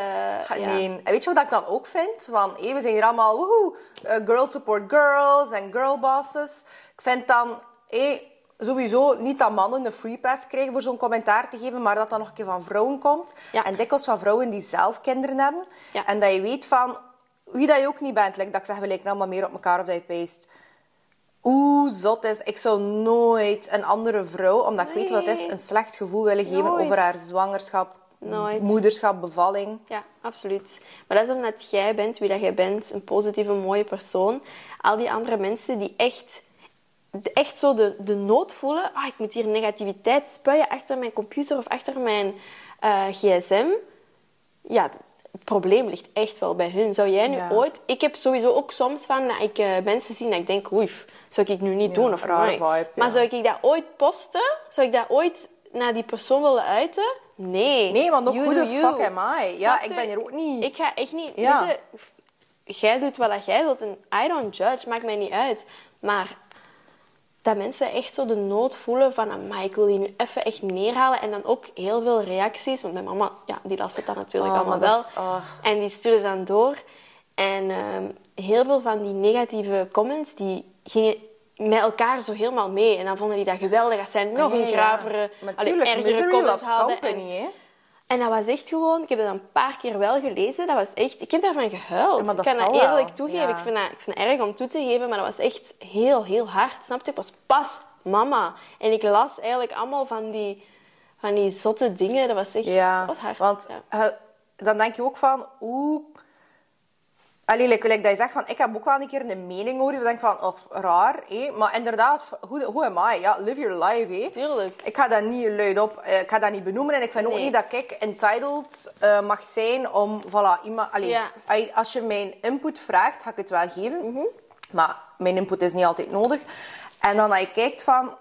Ja,
ja.
Nee. En weet je wat ik dan ook vind? Van, hé, we zijn hier allemaal woehoe, eh, girls support girls en girlbosses. Ik vind dan hé, sowieso niet dat mannen een free pass krijgen voor zo'n commentaar te geven, maar dat dat nog een keer van vrouwen komt.
Ja.
En dikwijls van vrouwen die zelf kinderen hebben.
Ja.
En dat je weet van wie dat je ook niet bent. Like dat ik zeg, we lijken allemaal meer op elkaar of dat je peest. Hoe zot is. Ik zou nooit een andere vrouw, omdat ik weet wat het is, een slecht gevoel willen geven
Nooit.
over haar zwangerschap,
Nooit.
moederschap, bevalling.
Ja, absoluut. Maar dat is omdat jij bent wie dat jij bent, een positieve, mooie persoon. Al die andere mensen die echt, echt zo de, de nood voelen. Ah, ik moet hier negativiteit spuien achter mijn computer of achter mijn eh, gsm. Ja, het probleem ligt echt wel bij hun. Zou jij nu
Ja.
ooit... Ik heb sowieso ook soms van dat ik eh, mensen zie en ik denk... Oei, zou ik nu niet
Ja,
doen? Of amai.
vibe,
Maar
ja.
zou ik dat ooit posten? Zou ik dat ooit naar die persoon willen uiten? Nee.
Nee, want ook
You
the
you.
fuck am I? Ja, ik ben hier ook niet...
Ik ga echt niet...
Ja.
weet je, jij doet wat jij wilt en I don't judge, maakt mij niet uit. Maar dat mensen echt zo de nood voelen van... "Amai, ik wil die nu even echt neerhalen. En dan ook heel veel reacties. Want mijn mama, ja, die las het dan natuurlijk
Oh,
allemaal
maar
wel.
is- oh.
En die stuurde dan door. En ehm, heel veel van die negatieve comments, die gingen met elkaar zo helemaal mee. En dan vonden die dat geweldig. Dat zij nog
Ja,
een
ja.
gravere,
Maar
allee, ergere
loves
hadden. En-
company, hè?
en dat was echt gewoon, ik heb dat een paar keer wel gelezen. Dat was echt, ik heb daarvan gehuild.
Ja, dat
ik kan dat
zal wel,
eerlijk toegeven.
ja.
Ik, vind dat, ik vind het erg om toe te geven, maar dat was echt heel, heel hard. Snap je? Ik was pas mama. En ik las eigenlijk allemaal van die, van die zotte dingen. Dat was echt
Ja,
dat was hard.
want
Ja.
eh, dan denk je ook van, hoe... Allee, like, like dat je zegt van, ik heb ook wel een keer een mening over. Je denkt van, oh, raar, hé. Maar inderdaad, hoe, hoe am I? Ja, live your life, hé.
Tuurlijk.
Ik ga dat niet luid op, eh, ik ga dat niet benoemen. En ik vind ook niet dat ik entitled eh, mag zijn om, voilà, iemand... Allee,
Ja.
ai- als je mijn input vraagt, ga ik het wel geven.
Mhm.
Maar mijn input is niet altijd nodig. En dan dat je kijkt van...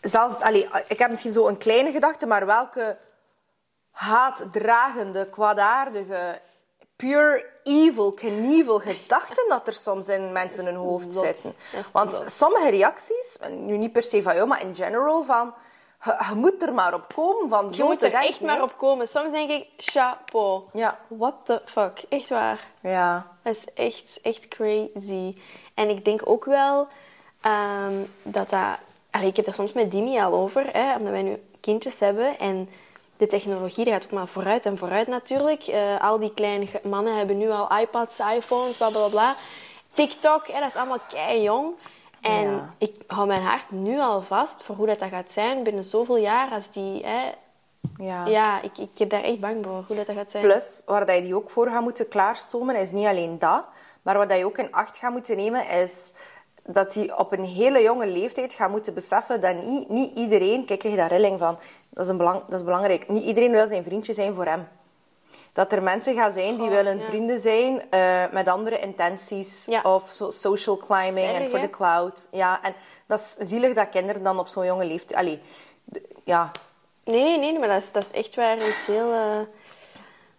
Zelfs, allee, ik heb misschien zo een kleine gedachte, maar welke haatdragende, kwaadaardige, pure evil, knievel gedachten dat er soms in mensen hun hoofd zitten. Want sommige reacties, nu niet per se van jou, maar in general, van... Je, je moet er maar op komen van
Je
zo
moet
te
er
denken,
echt maar op komen. Soms denk ik, chapeau.
Ja.
What the fuck. Echt waar.
Ja.
Dat is echt, echt crazy. En ik denk ook wel ehm, dat dat... Allee, ik heb er soms met Dimi al over, hè, omdat wij nu kindjes hebben. En de technologie die gaat ook maar vooruit en vooruit natuurlijk. Eh, al die kleine mannen hebben nu al iPads, iPhones, bla bla bla. TikTok, hè, dat is allemaal kei jong. En
Ja.
ik hou mijn hart nu al vast voor hoe dat, dat gaat zijn binnen zoveel jaar. Als die, hè,
ja.
ja, ik, ik heb daar echt bang voor hoe dat, dat gaat zijn.
Plus, waar dat je die ook voor gaat moeten klaarstomen, is niet alleen dat. Maar wat dat je ook in acht gaat moeten nemen, is dat hij op een hele jonge leeftijd gaat moeten beseffen dat niet, niet iedereen... Kijk, krijg je daar rilling van. Dat is, een belang, dat is belangrijk. Niet iedereen wil zijn vriendje zijn voor hem. Dat er mensen gaan zijn die
Oh,
willen
ja.
vrienden zijn eh, met andere intenties.
Ja.
Of social climbing en voor de cloud. Ja, en dat is zielig dat kinderen dan op zo'n jonge leeftijd... Allee, ja,
Nee, nee, maar dat is, dat is echt waar iets heel... eh,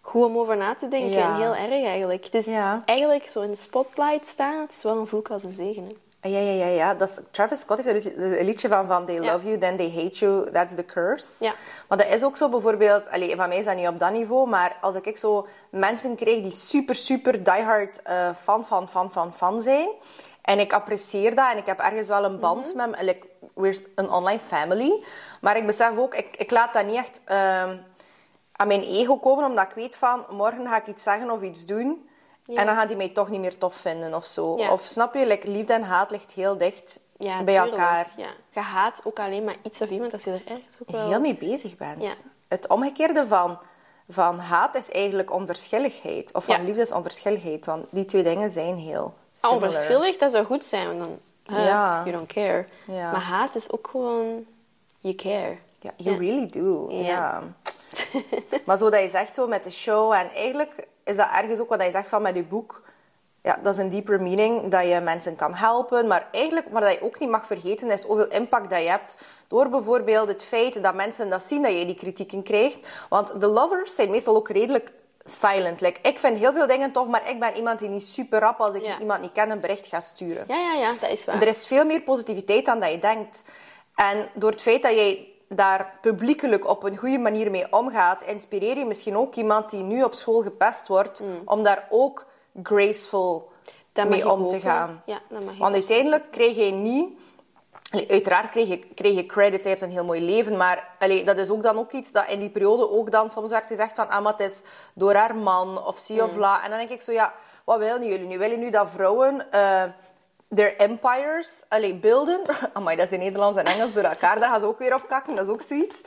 goed om over na te denken.
Ja.
En heel erg eigenlijk. Dus
Ja.
eigenlijk zo in de spotlight staan, het is wel een vloek als een zegen. hè.
Ah, Ja, ja, ja, ja. Dat is, Travis Scott heeft er een liedje van, van They love you, then they hate you, that's the curse.
Ja.
Maar dat is ook zo bijvoorbeeld, allee, van mij is dat niet op dat niveau, maar als ik zo mensen kreeg die super, super diehard eh fan, fan, fan, fan, fan zijn, en ik apprecieer dat en ik heb ergens wel een band met hem, like, een online family, maar ik besef ook, ik, ik laat dat niet echt ehm, aan mijn ego komen, omdat ik weet van, morgen ga ik iets zeggen of iets doen. En dan gaat hij mij toch niet meer tof vinden of zo. Of snap je, like, liefde en haat ligt heel dicht bij
tuurlijk.
elkaar.
Ja. Je haat ook alleen maar iets of iemand als je er ergens ook wel...
Heel mee bezig bent. Het omgekeerde van, van haat is eigenlijk onverschilligheid. Of van
Ja.
liefde is onverschilligheid. Want die twee dingen zijn heel
Ah,
similar.
onverschillig, dat zou goed zijn, want dan... huh,
Ja.
You don't care.
Ja.
Maar haat is ook gewoon... You care.
Ja, you really do.
Ja.
Ja. maar zo dat je zegt zo met de show, en eigenlijk is dat ergens ook wat je zegt van met je boek. Ja, dat is een deeper meaning, dat je mensen kan helpen. Maar eigenlijk, wat je ook niet mag vergeten, is hoeveel impact dat je hebt. Door bijvoorbeeld het feit dat mensen dat zien, dat je die kritieken krijgt. Want de lovers zijn meestal ook redelijk silent. Like, ik vind heel veel dingen tof, maar ik ben iemand die niet super rap, als ik
Ja.
iemand niet ken, een bericht ga sturen.
Ja, ja, ja, dat is waar.
Er is veel meer positiviteit dan dat je denkt. En door het feit dat jij daar publiekelijk op een goede manier mee omgaat, inspireer je misschien ook iemand die nu op school gepest wordt, om daar ook graceful
Dat
mee om te gaan.
Ja, dat mag
Want
ook.
uiteindelijk krijg je niet... Uiteraard krijg je, krijg je credit, je hebt een heel mooi leven, maar allee, dat is ook dan ook iets dat in die periode ook dan soms werd gezegd van ah, maar het is door haar man of zie
Mm.
of la. En dan denk ik zo, ja, wat willen jullie nu? Willen nu dat vrouwen eh their empires allee, beelden? Amai, dat is in Nederlands en Engels door elkaar, daar gaan ze ook weer op kakken, dat is ook zoiets.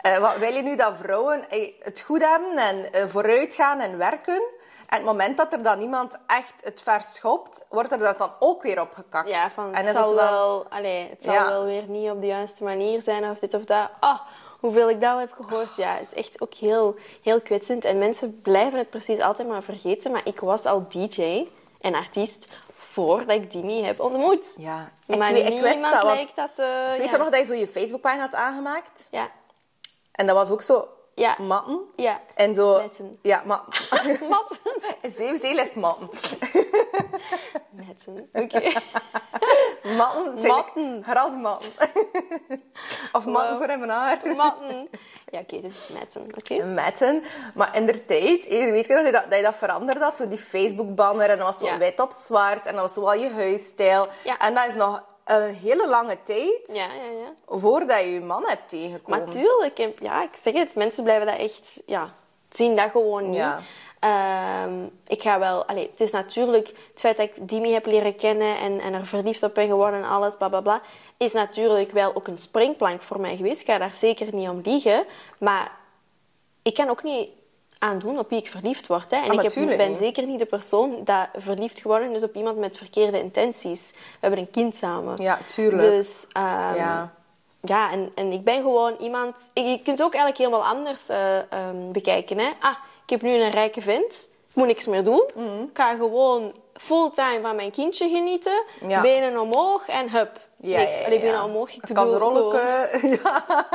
Eh, wat wil je nu dat vrouwen eh, het goed hebben en eh, vooruit gaan en werken? En het moment dat er dan iemand echt het verschopt, wordt er dat dan ook weer op gekakt.
Ja, van,
en
het zal, wel, allee, het zal
Ja.
wel weer niet op de juiste manier zijn of dit of dat. Ah, hoeveel ik dat al heb gehoord. Ja, is echt ook heel, heel kwetsend. En mensen blijven het precies altijd maar vergeten. Maar ik was al DJ en artiest voordat ik Dimi heb ontmoet.
Ja, ik,
maar
weet, ik wist dat, want
lijkt dat... eh,
weet
ja.
je nog dat je zo je Facebookpagina had aangemaakt?
Ja,
En dat was ook zo
Ja.
matten.
ja.
En zo...
Metten.
Ja, maar...
Matten.
In VOC is matten.
Metten, oké.
Matten
Matten.
grasmatten. of matten
Wow.
voor in mijn haar.
Matten. Ja, oké, is metten, oké.
Metten. Maar in de tijd, weet je nog dat je dat, dat je dat veranderd had? Zo die Facebook-banner en dat was zo
Ja.
wit op zwart en dat was zo wel je huisstijl.
Ja.
En dat is nog een hele lange tijd
Ja, ja, ja.
voordat je je man hebt tegengekomen.
Maar tuurlijk, en ja, ik zeg het, mensen blijven dat echt, ja, zien dat gewoon niet. Ehm, ik ga wel, allee, het is natuurlijk het feit dat ik Dimi heb leren kennen en, en er verliefd op ben geworden en alles, bla bla bla, is natuurlijk wel ook een springplank voor mij geweest. Ik ga daar zeker niet om liegen, maar ik kan ook niet aandoen op wie ik verliefd word. Hè. En
Ah,
ik heb, ben zeker niet de persoon dat verliefd geworden is op iemand met verkeerde intenties. We hebben een kind samen.
Ja, tuurlijk.
Dus ehm,
Ja.
ja, en, en ik ben gewoon iemand... Je kunt het ook eigenlijk helemaal anders eh, ehm, bekijken. Hè? Ah, ik heb nu een rijke vent. Ik moet niks meer doen.
Mhm.
Ik ga gewoon fulltime van mijn kindje genieten.
Ja.
Benen omhoog en hup.
Ja,
niks.
ja,
Allee,
ja.
benen omhoog. Ik bedoel,
kasserolleke, ja,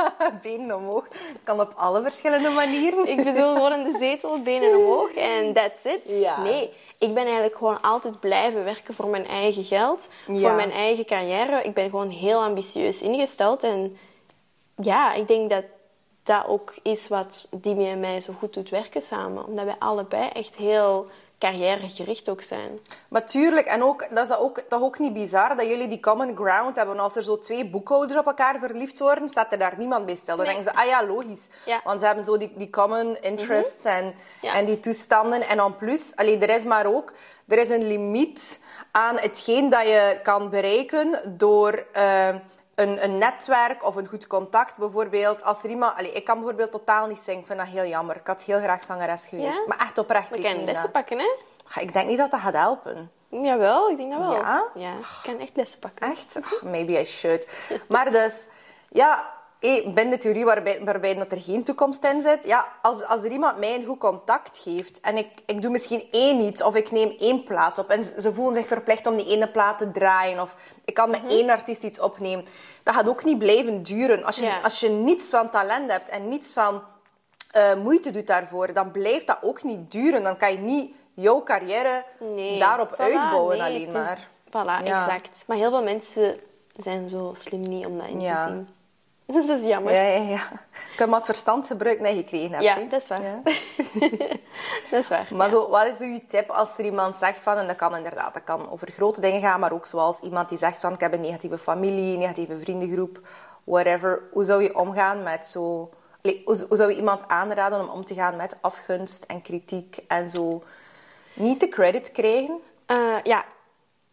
benen omhoog. Kan op alle verschillende manieren.
Ik bedoel gewoon in de zetel, benen omhoog en that's it.
Ja.
Nee, ik ben eigenlijk gewoon altijd blijven werken voor mijn eigen geld,
Ja.
voor mijn eigen carrière. Ik ben gewoon heel ambitieus ingesteld. En ja, ik denk dat dat ook is wat Dimi en mij zo goed doet werken samen. Omdat wij allebei echt heel carrièregericht ook zijn.
Maar tuurlijk, en ook, dat is dat ook, toch ook niet bizar dat jullie die common ground hebben. Als er zo twee boekhouders op elkaar verliefd worden, staat er daar niemand bij stil. Dan
Nee.
denken ze, ah ja, logisch.
Ja.
Want ze hebben zo die, die common interests en,
Ja.
en die toestanden. En dan plus, allee, er is maar ook, er is een limiet aan hetgeen dat je kan bereiken door... eh, een, een netwerk of een goed contact bijvoorbeeld. Als er iemand... Allee, ik kan bijvoorbeeld totaal niet zingen. Ik vind dat heel jammer. Ik had heel graag zangeres geweest.
Ja?
Maar echt oprecht.
We
ik
kunnen lessen pakken, hè?
Ik denk niet dat dat gaat helpen.
Jawel, ik denk dat wel.
Ja?
Ja, ik kan echt lessen pakken.
Echt? Maybe I should. Maar dus, ja, eh, binnen de theorie waarbij, waarbij dat er geen toekomst in zit. Ja, als, als er iemand mij een goed contact geeft en ik, ik doe misschien één iets of ik neem één plaat op en ze, voelen zich verplicht om die ene plaat te draaien of ik kan met één artiest iets opnemen. Dat gaat ook niet blijven duren. Als je,
Ja.
als je niets van talent hebt en niets van eh, moeite doet daarvoor, dan blijft dat ook niet duren. Dan kan je niet jouw carrière
Nee.
daarop
Voilà,
uitbouwen
nee,
alleen
is-
maar.
Voilà,
Ja.
exact. Maar heel veel mensen zijn zo slim niet om dat in
Ja.
te dat is jammer.
Ja, ja, ja. Ik heb maar het verstand gebruikt dat je gekregen hebt.
Ja,
hè.
dat is waar.
Ja.
dat is waar.
Maar zo, wat is je tip als er iemand zegt van, en dat kan inderdaad, dat kan over grote dingen gaan, maar ook zoals iemand die zegt van, ik heb een negatieve familie, een negatieve vriendengroep, whatever. Hoe zou je omgaan met zo... Allee, hoe, hoe zou je iemand aanraden om om te gaan met afgunst en kritiek en zo niet de credit krijgen?
Eh, ja,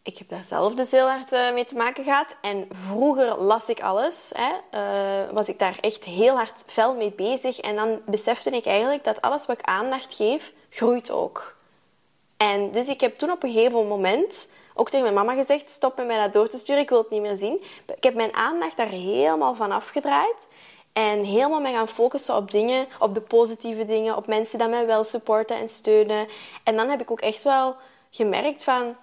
ik heb daar zelf dus heel hard eh, mee te maken gehad. En vroeger las ik alles. Hè. Eh, was ik daar echt heel hard fel mee bezig. En dan besefte ik eigenlijk dat alles wat ik aandacht geef, groeit ook. En dus ik heb toen op een gegeven moment ook tegen mijn mama gezegd: stop met mij dat door te sturen, ik wil het niet meer zien. Ik heb mijn aandacht daar helemaal van afgedraaid. En helemaal me gaan focussen op dingen, op de positieve dingen, op mensen die mij wel supporten en steunen. En dan heb ik ook echt wel gemerkt van,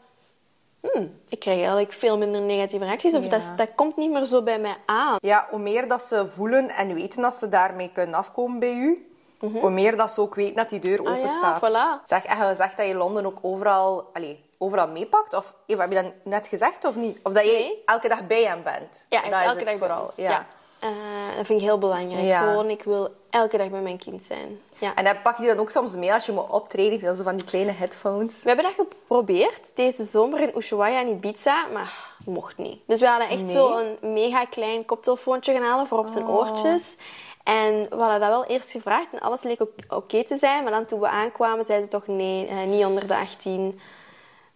hmm, ik krijg eigenlijk veel minder negatieve reacties. Of
Ja.
dat, dat komt niet meer zo bij mij aan.
Ja, hoe meer dat ze voelen en weten dat ze daarmee kunnen afkomen bij u, hoe meer dat ze ook weten dat die deur.
Ah
open
ja,
staat.
voilà.
Zeg, en je zegt dat je Londen ook overal, allee, overal meepakt? Of Eva, heb je dat net gezegd of niet? Of dat je
Nee.
elke dag bij hem bent?
Ja,
dat
is elke dag
vooral. Ja.
Eh, dat vind ik heel belangrijk.
Ja.
Gewoon, ik wil elke dag bij mijn kind zijn. Ja.
En dan pak je die dan ook soms mee als je moet optreden? Dan zo van die kleine headphones.
We hebben dat geprobeerd deze zomer in Ushuaia en Ibiza, maar mocht niet. Dus we hadden echt
Nee?
zo een mega klein koptelefoontje gaan halen voor op zijn oortjes. En we hadden dat wel eerst gevraagd en alles leek oké te zijn. Maar dan toen we aankwamen, zeiden ze toch nee, eh, niet onder de 18.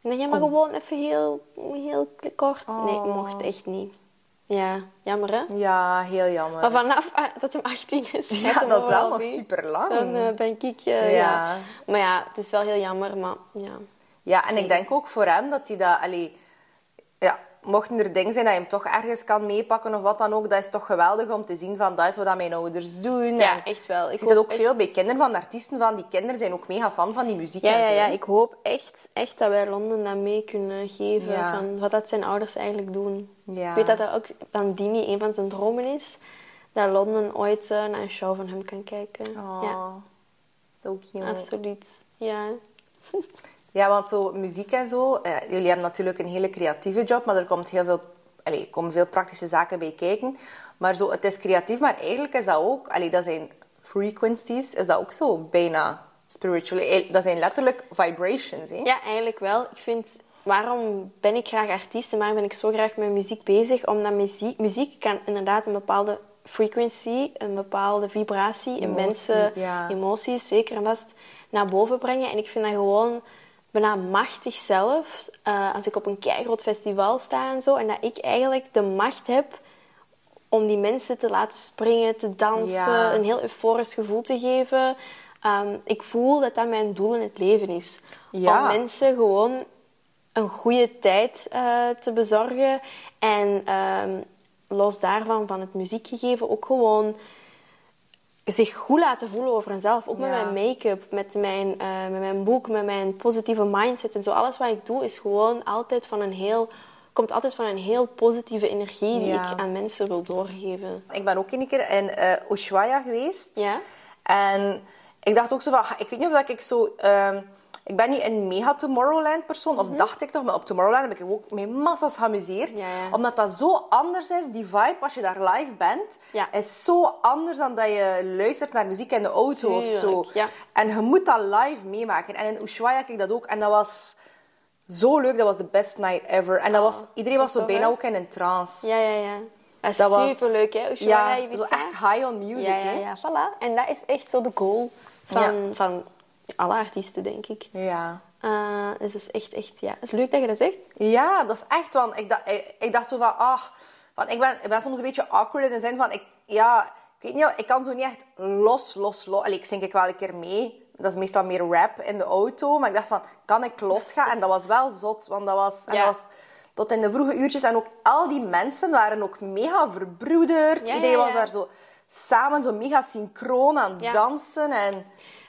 En dan ja, maar gewoon even heel, heel kort. Nee, mocht echt niet. Ja, jammer hè?
Ja, heel jammer.
Maar vanaf ah, dat hem 18 is,
ja, dat is wel nog
mee.
super lang.
Dan eh, ben ik,
Ja.
ja. Maar ja, het is wel heel jammer, maar ja.
Ja, en ik denk ook voor hem dat hij dat... Allee, ja, mochten er dingen zijn dat je hem toch ergens kan meepakken of wat dan ook, dat is toch geweldig om te zien van dat is wat mijn ouders doen.
Ja,
En
echt wel. Ik
zie dat ook
echt-
veel bij kinderen van de artiesten, van die kinderen zijn ook mega fan van die muziek
Ja,
en
ja,
zo.
ja, ik hoop echt, echt dat wij Londen dat mee kunnen geven
Ja.
van wat dat zijn ouders eigenlijk doen.
Ja.
Ik weet dat dat ook van Dini een van zijn dromen is. Dat Londen ooit eh, naar een show van hem kan kijken.
Oh,
Ja,
zo cute.
absoluut. Ja.
Ja, want zo muziek en zo, eh, jullie hebben natuurlijk een hele creatieve job, maar er komt heel veel, allee, er komen veel praktische zaken bij kijken. Maar zo, het is creatief, maar eigenlijk is dat ook, allee, dat zijn frequencies, is dat ook zo bijna spiritual. Eh, Dat zijn letterlijk vibrations, hè?
ja, eigenlijk wel. Ik vind, waarom ben ik graag artiest en waarom ben ik zo graag met muziek bezig? Omdat muziek, muziek kan inderdaad een bepaalde frequency, een bepaalde vibratie in
Emotie,
mensen,
ja.
emoties, zeker en vast, naar boven brengen. En ik vind dat gewoon bijna machtig zelf, eh, als ik op een keigroot festival sta en zo, en dat ik eigenlijk de macht heb om die mensen te laten springen, te dansen,
Ja.
een heel euforisch gevoel te geven. Ehm, ik voel dat dat mijn doel in het leven is.
Ja.
Om mensen gewoon een goede tijd eh, te bezorgen. En ehm, los daarvan, van het muziekgegeven, ook gewoon zich goed laten voelen over hunzelf. Ook met mijn make-up, met mijn, eh, met mijn boek, met mijn positieve mindset en zo. Alles wat ik doe is gewoon altijd van een heel... Komt altijd van een heel positieve energie die
Ja.
ik aan mensen wil doorgeven.
Ik ben ook een keer in eh Ushuaia geweest.
Ja?
En ik dacht ook zo van, ik weet niet of dat ik zo... ehm, ik ben niet een mega Tomorrowland persoon, of dacht ik toch, maar op Tomorrowland heb ik ook met massa's geamuseerd.
Mhm. Ja, ja.
Omdat dat zo anders is, die vibe als je daar live bent,
Ja.
is zo anders dan dat je luistert naar muziek in de auto of zo. En je moet dat live meemaken. En in Ushuaia keek ik dat ook. En dat was zo leuk, dat was de best night ever. En dat was, iedereen was zo bijna ook in een trance.
Ja, ja, ja. Dat
was-
superleuk, hè? Ushuaia,
Ja,
Ibiza.
zo echt high on music,
Ja, ja,
hè.
ja, voilà. En dat is echt zo de goal van, van alle artiesten, denk ik.
Ja.
Eh, dus dat is echt, echt, ja. Het is leuk dat je dat zegt.
Ja, dat is echt, want ik dacht, ik, ik dacht zo van, ah, van, ik, ben, ik ben soms een beetje awkward in de zin van, ik, ja, ik weet niet, ik kan zo niet echt los, los, los. Allee, ik zing ik wel een keer mee. Dat is meestal meer rap in de auto. Maar ik dacht van, kan ik losgaan? En dat was wel zot, want dat was, en dat was tot in de vroege uurtjes. En ook al die mensen waren ook mega verbroederd.
Ja,
Iedereen
ja,
was daar zo samen, zo mega synchroon aan het dansen. En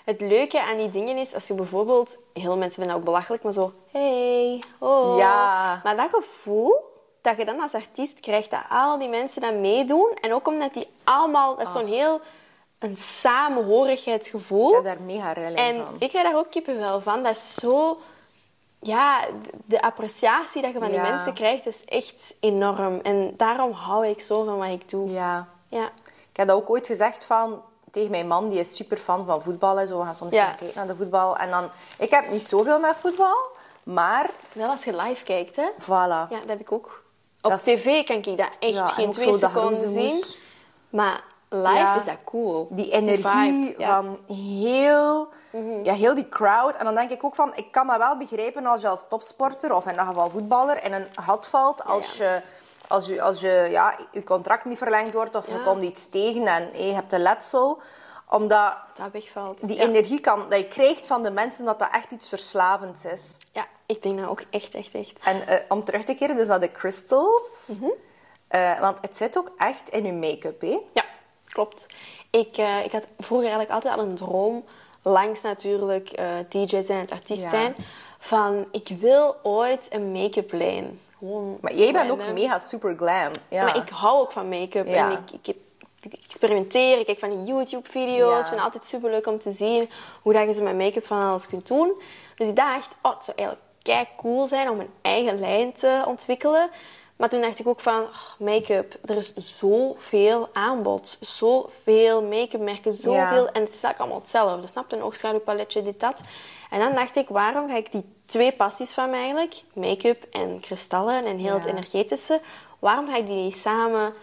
Het leuke aan die dingen is, als je bijvoorbeeld... Heel veel mensen vinden dat ook belachelijk, maar zo... Hey, oh.
Ja.
Maar dat gevoel dat je dan als artiest krijgt, dat al die mensen dat meedoen. En ook omdat die allemaal... Dat is zo'n heel een samenhorigheidsgevoel.
Ik heb daar mega rilling
En
van.
ik krijg daar ook kippenvel van. Dat is zo... Ja, de appreciatie dat je van die
Ja.
mensen krijgt, is echt enorm. En daarom hou ik zo van wat ik doe.
Ja.
Ja.
Ik heb dat ook ooit gezegd van, tegen mijn man, die is super fan van voetbal en zo. We gaan soms
Ja.
kijken naar de voetbal. En dan, ik heb niet zoveel met voetbal, maar
Wel als je live kijkt, hè.
voilà.
Ja, dat heb ik ook. Op
Dat is-
tv kan ik dat echt
Ja,
geen twee seconden zien. Maar live
Ja.
is dat cool.
Die energie.
Mhm.
van heel, ja, heel die crowd. En dan denk ik ook van, ik kan dat wel begrijpen als je als topsporter, of in dat geval voetballer, in een gat valt als je... Als je, als je, ja, je contract niet verlengd wordt of je komt iets tegen en je hebt een letsel. Omdat
Dat wegvalt.
die
ja.
energie kan, dat je krijgt van de mensen, dat dat echt iets verslavends is.
Ja, ik denk dat ook echt, echt, echt.
En eh, om terug te keren dus naar de crystals.
Mhm.
Eh, want het zit ook echt in je make-up, hè?
Ja, klopt. Ik, eh, ik had vroeger eigenlijk altijd al een droom, langs natuurlijk eh DJ zijn, het artiest
Ja.
zijn, van ik wil ooit een make-up lijn. Gewoon
Maar jij bent ook mega super glam. Ja.
Maar ik hou ook van make-up
Ja.
en ik, ik, heb- ik experimenteer, ik kijk van die YouTube-video's.
Ja.
Ik vind het altijd super leuk om te zien hoe dat je zo met make-up van alles kunt doen. Dus ik dacht, oh, het zou eigenlijk kei cool zijn om een eigen lijn te ontwikkelen. Maar toen dacht ik ook van, oh, make-up, er is zoveel aanbod. Zoveel make-up merken, zoveel.
Ja.
En het is eigenlijk allemaal hetzelfde. Snap je? Een oogschaduwpaletje, dit, dat. En dan dacht ik, waarom ga ik die twee passies van mij eigenlijk, make-up en kristallen en heel het energetische, waarom ga ik die niet samen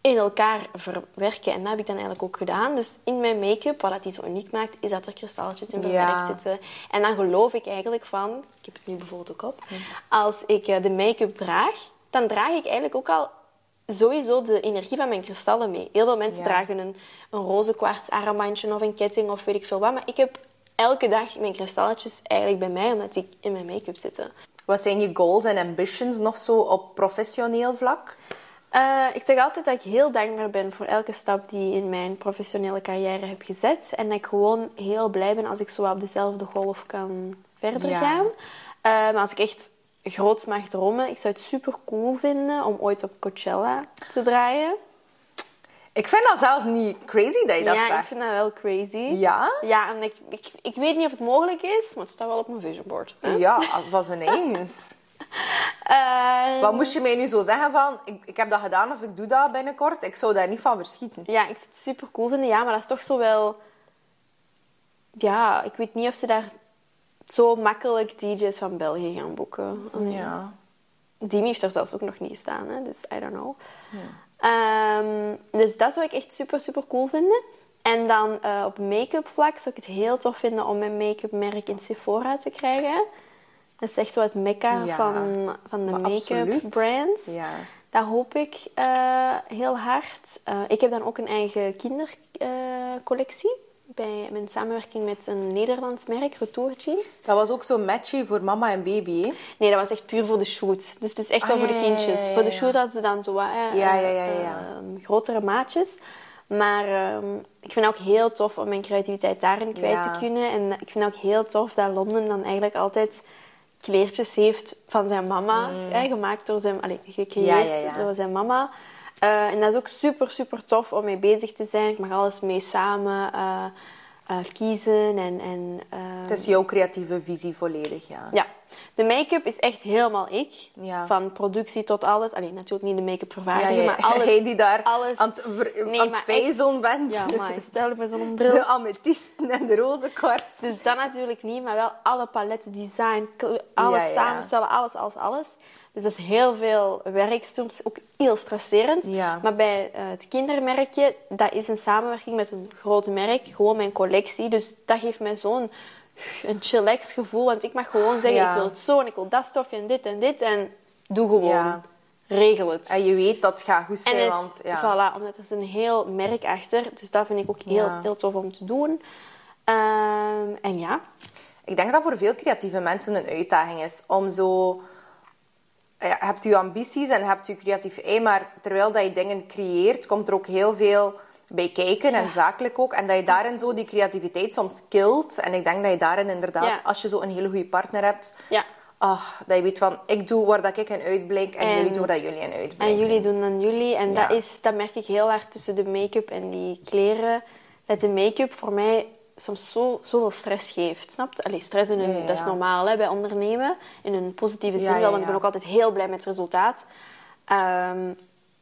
in elkaar verwerken? En dat heb ik dan eigenlijk ook gedaan. Dus in mijn make-up, wat dat die zo uniek maakt, is dat er kristalletjes in verwerkt
Ja.
zitten. En dan geloof ik eigenlijk van, ik heb het nu bijvoorbeeld ook op, als ik eh, de make-up draag, dan draag ik eigenlijk ook al sowieso de energie van mijn kristallen mee. Heel veel mensen
Ja.
dragen een, een roze kwarts armbandje of een ketting of weet ik veel wat. Maar ik heb elke dag mijn kristalletjes eigenlijk bij mij, omdat die in mijn make-up zitten.
Wat zijn je goals en ambitions nog zo op professioneel vlak?
Eh, ik zeg altijd dat ik heel dankbaar ben voor elke stap die ik in mijn professionele carrière heb gezet. En dat ik gewoon heel blij ben als ik zo op dezelfde golf kan verder
Ja.
gaan. Eh, maar als ik echt groots mag dromen, ik zou het super cool vinden om ooit op Coachella te draaien.
Ik vind dat zelfs niet crazy dat je dat
ja,
zegt.
ik vind dat wel crazy.
Ja?
Ja, en ik, ik, ik weet niet of het mogelijk is, maar het staat wel op mijn vision board. hè.
Ja, was ineens.
Eh,
Wat moest je mij nu zo zeggen van, ik, ik heb dat gedaan of ik doe dat binnenkort? Ik zou daar niet van verschieten.
Ja, ik zou het super cool vinden. Ja, maar dat is toch zo wel... Ja, ik weet niet of ze daar zo makkelijk DJ's van België gaan boeken.
Ja.
Dimi heeft er zelfs ook nog niet staan, hè? dus I don't know. Ehm, dus dat zou ik echt super, super cool vinden. En dan eh, op make-up vlak zou ik het heel tof vinden om mijn make-up merk in Sephora te krijgen. Dat is echt wel het mekka
Ja,
van, van de make-up brands.
Ja.
Dat hoop ik eh, heel hard. Eh, ik heb dan ook een eigen kindercollectie. Bij mijn samenwerking met een Nederlands merk, Retour Jeans.
Dat was ook zo matchy voor mama en baby, hè?
Nee, dat was echt puur voor de shoot. Dus het is echt
Ah,
wel voor
ja,
de
ja, ja,
kindjes.
ja,
Voor de shoot hadden ze dan zo wat, eh,
Ja,
eh,
ja, ja, ja, ja.
eh, grotere maatjes. Maar ehm, ik vind het ook heel tof om mijn creativiteit daarin kwijt te kunnen. En ik vind het ook heel tof dat Londen dan eigenlijk altijd kleertjes heeft van zijn mama. hè, gemaakt door zijn... Allee, gecreëerd
Mm.
Door zijn mama. Eh, en dat is ook super, super tof om mee bezig te zijn. Ik mag alles mee samen eh, eh, kiezen. En, en, ehm,
Het is jouw creatieve visie volledig, ja.
ja, de make-up is echt helemaal ik.
Ja.
Van productie tot alles. Alleen natuurlijk niet de make-up
Ja,
vervaardigen,
ja, ja.
maar alles.
Jij die daar
alles-
aan het, ver-
Nee,
aan het
maar
vijzelen bent.
Ja, maar stel je voor zo'n bril.
De amethysten en de roze kwarts.
Dus dat natuurlijk niet, maar wel alle paletten, design, alles samenstellen, alles, alles, alles. Dus dat is heel veel werk, soms ook heel stresserend.
Ja.
Maar bij eh, het kindermerkje, dat is een samenwerking met een groot merk, gewoon mijn collectie. Dus dat geeft mij zo'n een chillax gevoel, want ik mag gewoon zeggen,
Ja.
ik wil het zo en ik wil dat stofje en dit en dit. En doe gewoon.
Ja.
Regel het.
En je weet dat het gaat goed zijn,
het,
want... Ja.
voilà, omdat er is een heel merk achter. Dus dat vind ik ook heel, heel tof om te doen. Ehm, en ja,
Ik denk dat voor veel creatieve mensen een uitdaging is om zo... Ja, je hebt je ambities en hebt je creatief ei, maar terwijl dat je dingen creëert, komt er ook heel veel bij kijken en zakelijk ook. En dat je daarin zo die creativiteit soms kilt. En ik denk dat je daarin inderdaad,
Ja.
als je zo een hele goede partner hebt,
ja.
ah, dat je weet van, ik doe waar dat ik in uitblink en,
En-
jullie doen waar dat jullie in uitblinken.
En jullie doen dan jullie. En
Ja.
dat, is, dat merk ik heel hard tussen de make-up en die kleren. dat de make-up voor mij soms zo, zoveel stress geeft. Snap je? Allee, stress in een,
Ja, ja,
dat is normaal hè, bij ondernemen. In een positieve zin wel, want ik ben ook altijd heel blij met het resultaat. Ehm,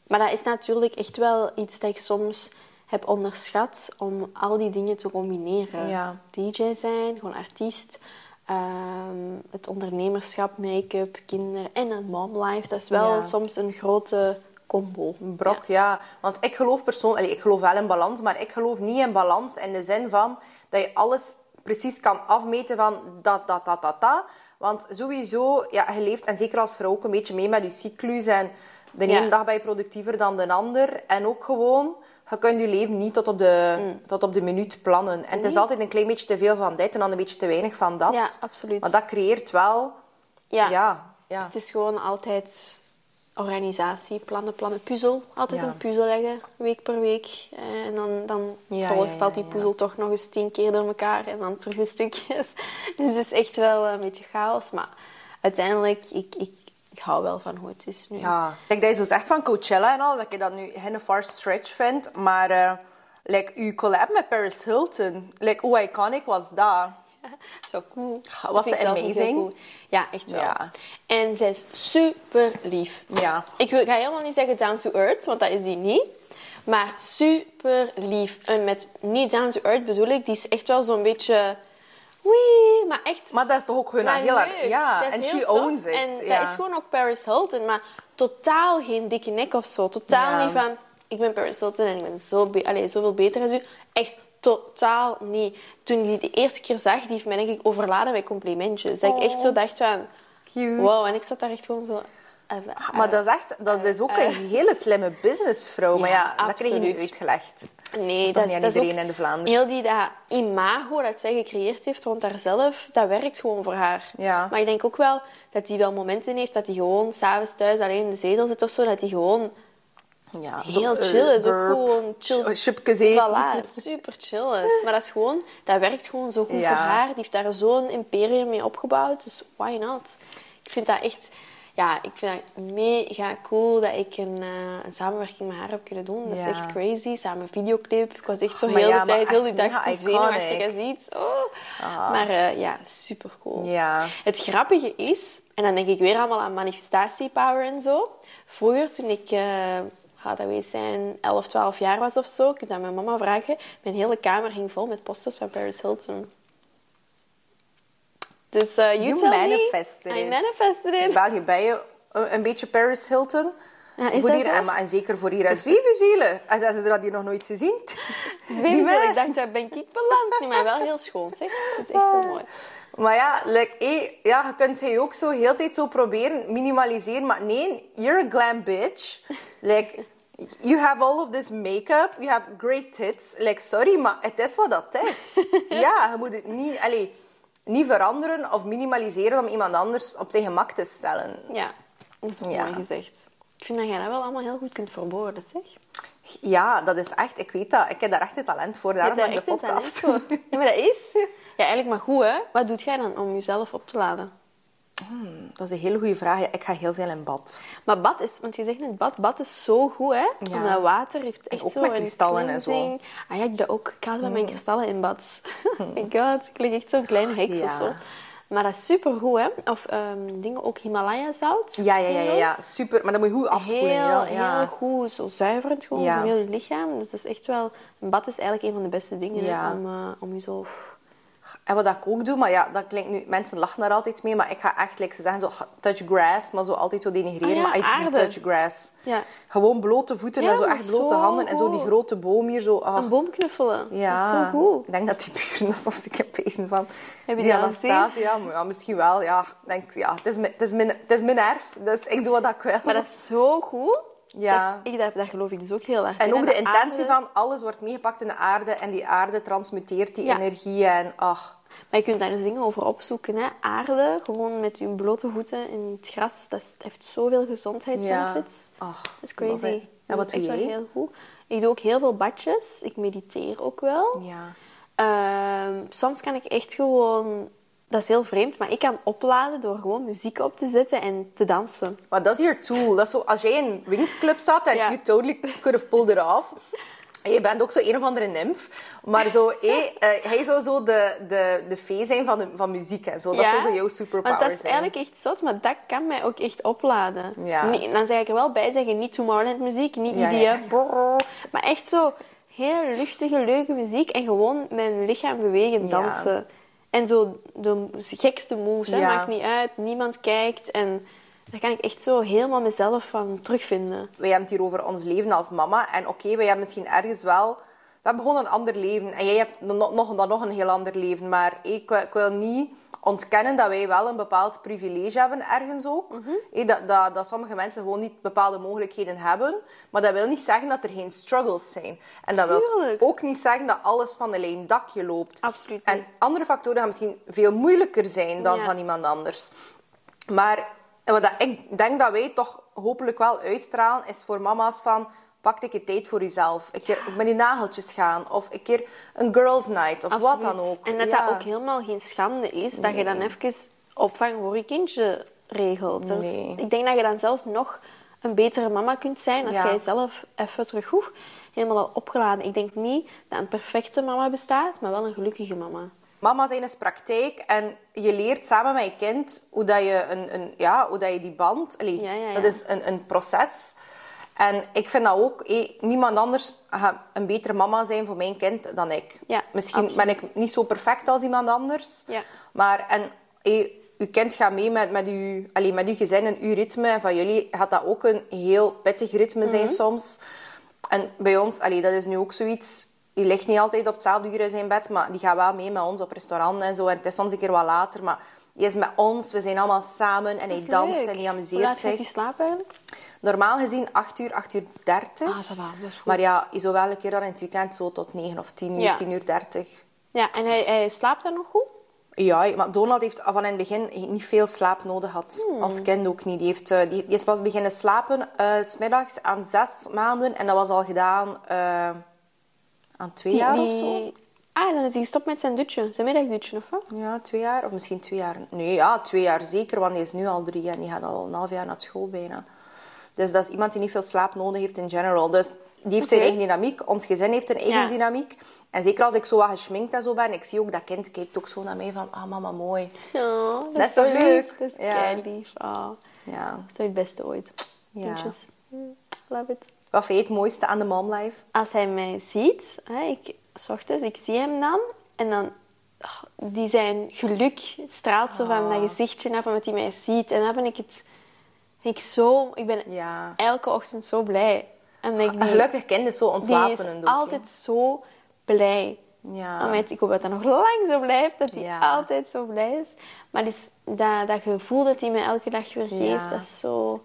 maar dat is natuurlijk echt wel iets dat ik soms heb onderschat om al die dingen te combineren. DJ zijn, gewoon artiest. ehm, het ondernemerschap, make-up, kinderen en een mom life. Dat is wel soms een grote combo.
brok, ja. Want ik geloof persoonlijk, ik geloof wel in balans, maar ik geloof niet in balans in de zin van dat je alles precies kan afmeten van dat, dat, dat, dat, dat. Want sowieso, ja, je leeft, en zeker als vrouw ook een beetje mee met je cyclus. En de
Ja.
ene dag ben je productiever dan de ander. En ook gewoon, je kunt je leven niet tot op de,
Mm.
tot op de minuut plannen. En het is altijd een klein beetje te veel van dit en dan een beetje te weinig van dat.
Ja, absoluut.
Maar dat creëert wel,
Ja.
ja, ja.
Het is gewoon altijd organisatie, plannen, plannen, puzzel. Altijd
Ja.
een puzzel leggen, week per week. Eh, En dan, dan
Ja,
volgt,
ja,
valt die puzzel toch nog eens tien keer door elkaar en dan terug in stukjes. Dus het is echt wel een beetje chaos. Maar uiteindelijk, ik, ik, ik hou wel van hoe het is nu.
Ja, kijk, dat je zo zegt van Coachella en al, dat je dat nu geen far stretch vindt, maar eh like, uw collab met Paris Hilton, like, hoe iconic was dat?
Zo cool.
Was ze amazing?
cool. Ja, echt wel.
Ja.
En zij is super lief.
Ja.
Ik wil, ga helemaal niet zeggen down to earth, want dat is die niet. Maar super lief. En met niet down to earth bedoel ik, die is echt wel zo'n beetje... Wee, maar echt...
Maar dat is toch ook hun heel erg... Ja, en she owns it.
En
ja.
dat is gewoon ook Paris Hilton, maar totaal geen dikke nek of zo. Totaal
Ja.
niet van, ik ben Paris Hilton en ik ben zo be allee, zoveel beter dan u. Echt totaal niet. Toen die de eerste keer zag, die heeft mij denk ik overladen met complimentjes. Dat ik echt zo dacht van,
Cute.
wow. En ik zat daar echt gewoon zo... eh,
Ah, Maar dat is echt... Dat is ook een hele slimme businessvrouw. maar
Ja,
dat kreeg je niet uitgelegd.
Nee, dat,
niet aan
dat is
iedereen
ook
in de Vlaanders.
Heel die dat imago dat zij gecreëerd heeft rond haarzelf, dat werkt gewoon voor haar.
Ja.
Maar ik denk ook wel dat hij wel momenten heeft dat hij gewoon s'avonds thuis alleen in de zetel zit of zo, dat hij gewoon
Ja,
heel
zo,
chill
eh,
is. Ook gewoon chill.
ch- chipjes eten.
Voilà, super chill is. Maar dat is gewoon, dat werkt gewoon zo goed
Ja.
voor haar. Die heeft daar zo'n imperium mee opgebouwd, dus why not? Ik vind dat echt, ja, ik vind dat mega cool dat ik een, eh, een samenwerking met haar heb kunnen doen. Dat is echt crazy. Samen videoclip. Ik was echt zo
Maar
heel
ja,
de tijd, heel die dag zo zenuwachtig als iets. Oh. Maar eh, ja, super cool.
Ja.
Het grappige is, en dan denk ik weer allemaal aan manifestatiepower en zo. Vroeger, toen ik, eh gaat dat wees zijn, 11, 12 jaar was of zo, ik heb dat mijn mama vragen. Mijn hele kamer ging vol met posters van Paris Hilton. Dus eh you,
You
tell
manifested
me. I manifested
In
it.
België ben je een, een beetje Paris Hilton.
Ja, is
voor
dat
hier,
zo?
en, zeker voor hier en Zwevenzielen. En ze dat hier nog nooit gezien.
Zweven ze,
mensen.
ik dacht, daar ben ik beland. Nee, maar wel heel schoon, zeg. Het is echt heel mooi.
Maar ja, like, eh, ja, je kunt je ook zo heel tijd zo proberen minimaliseren. Maar nee, you're a glam bitch. Like, you have all of this make-up. You have great tits. Like, sorry, maar het is wat dat is. ja, je moet het niet, allee, niet veranderen of minimaliseren om iemand anders op zijn gemak te stellen.
Ja, dat is
Ja.
mooi gezegd. Ik vind dat jij dat wel allemaal heel goed kunt verwoorden, zeg.
Ja, dat is echt, ik weet dat. Ik heb daar echt een talent voor. Daarom
daar
ben ik de podcast.
Ja, maar dat is... Ja, eigenlijk maar goed, hè. Wat doet jij dan om jezelf op te laden?
Dat is een hele goede vraag. Ik ga heel veel in bad.
Maar bad is... Want je zegt net, bad, bad is zo goed, hè.
Ja.
Omdat water heeft echt
ook
zo
met kristallen en zo.
Ah ja, ik doe dat ook. Ik haal wel mijn kristallen in bad. oh my god, ik lig echt zo'n kleine heks
Ja.
of zo. Maar dat is super goed, hè. Of ehm, dingen, ook Himalaya-zout.
Ja, ja, ja, ja, ja, super. Maar dan moet je goed afspoelen.
Heel,
ja.
heel goed, zo zuiverend gewoon voor heel je lichaam. Dus dat is echt wel... Een bad is eigenlijk een van de beste dingen, hè, om, eh, om je zo...
En wat ik ook doe, maar ja, dat klinkt nu... Mensen lachen daar altijd mee, maar ik ga echt, like, ze zeggen zo, touch grass, maar zo altijd zo denigreren.
Ah ja,
maar I do
aarde.
touch grass.
Ja,
Gewoon blote voeten
Ja,
en zo echt blote
zo
handen. En zo die grote boom hier zo. ah.
een boom knuffelen.
Ja,
Dat is zo goed.
ik denk dat die buren dat soms ik heb pezen van.
Heb je die al
Anastasia, maar ja, misschien wel. Ja, ik denk, ja, het, is mijn, het, is mijn, het is mijn erf, dus ik doe wat ik wil.
Maar dat is zo goed.
Ja.
Dat, ik, dat, dat geloof ik dus ook heel erg.
En
in,
ook de intentie
aarde-
van alles wordt meegepakt in de aarde en die aarde transmuteert die
Ja.
energie en ach.
Maar je kunt daar eens dingen over opzoeken. Hè. Aarde, gewoon met je blote voeten in het gras, dat heeft zoveel gezondheidsbenefits.
Ach,
Dat is crazy. Dus
wat
dat is
doe
wel
jij?
heel goed. Ik doe ook heel veel badjes. Ik mediteer ook wel.
Ja.
Ehm, soms kan ik echt gewoon... Dat is heel vreemd, maar ik kan opladen door gewoon muziek op te zetten en te dansen.
Maar dat is your tool. Dat is zo, als jij in Wings Club zat en
Ja.
you totally could have pulled it off. Je bent ook zo een of andere nimf. Maar zo, hé, eh, hij zou zo de, de, de fee zijn van, de, van muziek en zo. Dat zou zo jouw superpower
Want dat is
zijn.
eigenlijk echt zot, maar dat kan mij ook echt opladen.
Ja.
Niet- dan zeg ik er wel bij zeggen, niet Tomorrowland muziek, niet
Ja, ja.
maar echt zo heel luchtige, leuke muziek en gewoon mijn lichaam bewegen,
Ja.
dansen. En zo de gekste moves, hè, maakt niet uit, niemand kijkt en daar kan ik echt zo helemaal mezelf van terugvinden.
Wij hebben het hier over ons leven als mama. En oké, wij hebben misschien ergens wel... We hebben gewoon een ander leven. En jij hebt nog, nog, dan nog een heel ander leven. Maar ik, ik wil niet ontkennen dat wij wel een bepaald privilege hebben ergens ook.
Mhm.
Hé, dat, dat, dat sommige mensen gewoon niet bepaalde mogelijkheden hebben. Maar dat wil niet zeggen dat er geen struggles zijn. En dat wil ook niet zeggen dat alles van een lijn dakje loopt.
Absoluut
En andere factoren gaan misschien veel moeilijker zijn dan
Ja.
van iemand anders. Maar wat ik denk dat wij toch hopelijk wel uitstralen, is voor mama's van... Pak een keer tijd voor jezelf. Een keer met die nageltjes gaan. Of een keer een girls night. Of wat dan ook.
En dat
Ja.
dat ook helemaal geen schande is, dat je dan even opvang voor je kindje regelt.
Nee.
ik denk dat je dan zelfs nog een betere mama kunt zijn als
Ja.
jij zelf even terug oeh, helemaal al opgeladen. Ik denk niet dat een perfecte mama bestaat, maar wel een gelukkige mama.
Mama zijn is praktijk en je leert samen met je kind hoe, dat je, een, een, ja, hoe dat je die band... allee,
ja.
Dat is een, een proces. En ik vind dat ook... hé, niemand anders gaat een betere mama zijn voor mijn kind dan ik.
Ja,
Misschien
absoluut.
ben ik niet zo perfect als iemand anders.
Ja.
Maar en, hé, uw kind gaat mee met, met, uw, allee, met uw gezin en uw ritme. En van jullie gaat dat ook een heel pittig ritme zijn
Mhm.
soms. En bij ons, allee, dat is nu ook zoiets... Die ligt niet altijd op hetzelfde uur in zijn bed, maar die gaat wel mee met ons op restaurant en zo. En het is soms een keer wat later, maar die is met ons. We zijn allemaal samen en hij danst
leuk.
en hij
Hoe
amuseert
laat gaat
zich.
hij slapen eigenlijk?
Normaal gezien 8 uur, 8 uur 30.
Ah, dat is goed.
Maar ja, zou wel een keer dan in het weekend zo tot 9 of 10 uur,
Ja.
10 uur 30.
Ja, en hij, hij slaapt dan nog goed?
Ja, maar Donald heeft van in het begin niet veel slaap nodig gehad.
Hmm.
Als kind ook niet. Die, heeft, eh, die, die is pas beginnen slapen eh, s smiddags aan zes maanden. En dat was al gedaan eh, aan twee jaar of zo.
Ah, dan is hij gestopt met zijn dutje, zijn middagdutje, of wat?
Ja, twee jaar. Of misschien twee jaar. Nee, ja, twee jaar zeker. Want die is nu al drie en die gaat al een half jaar naar school bijna. Dus dat is iemand die niet veel slaap nodig heeft in general. Dus die heeft zijn eigen dynamiek. Ons gezin heeft een eigen
Ja.
dynamiek. En zeker als ik zo wat geschminkt en zo ben, ik zie ook dat kind kijkt ook zo naar mij van, ah mama, mooi.
Ja, dat,
Dat is toch leuk?
Dat is
Ja.
keilief. Ah,
Ja.
dat is het beste ooit.
Ja.
Kindjes. Mm, Love it.
Wat vind je het mooiste aan de mom life?
Als hij mij ziet, hè, ik, s ochtends, ik zie hem dan en dan, oh, die zijn geluk straalt zo van
Ah.
dat gezichtje af omdat hij mij ziet. En dan ben ik het, ik zo, ik ben
Ja.
elke ochtend zo blij. En ik die,
gelukkig kind is zo
die
ontwapenend
is
ook, hè.
altijd zo blij.
Ja.
Meid, ik hoop dat dat nog lang zo blijft, dat hij
Ja.
altijd zo blij is. Maar dus, dat, dat gevoel dat hij mij elke dag weer geeft,
Ja.
dat is zo...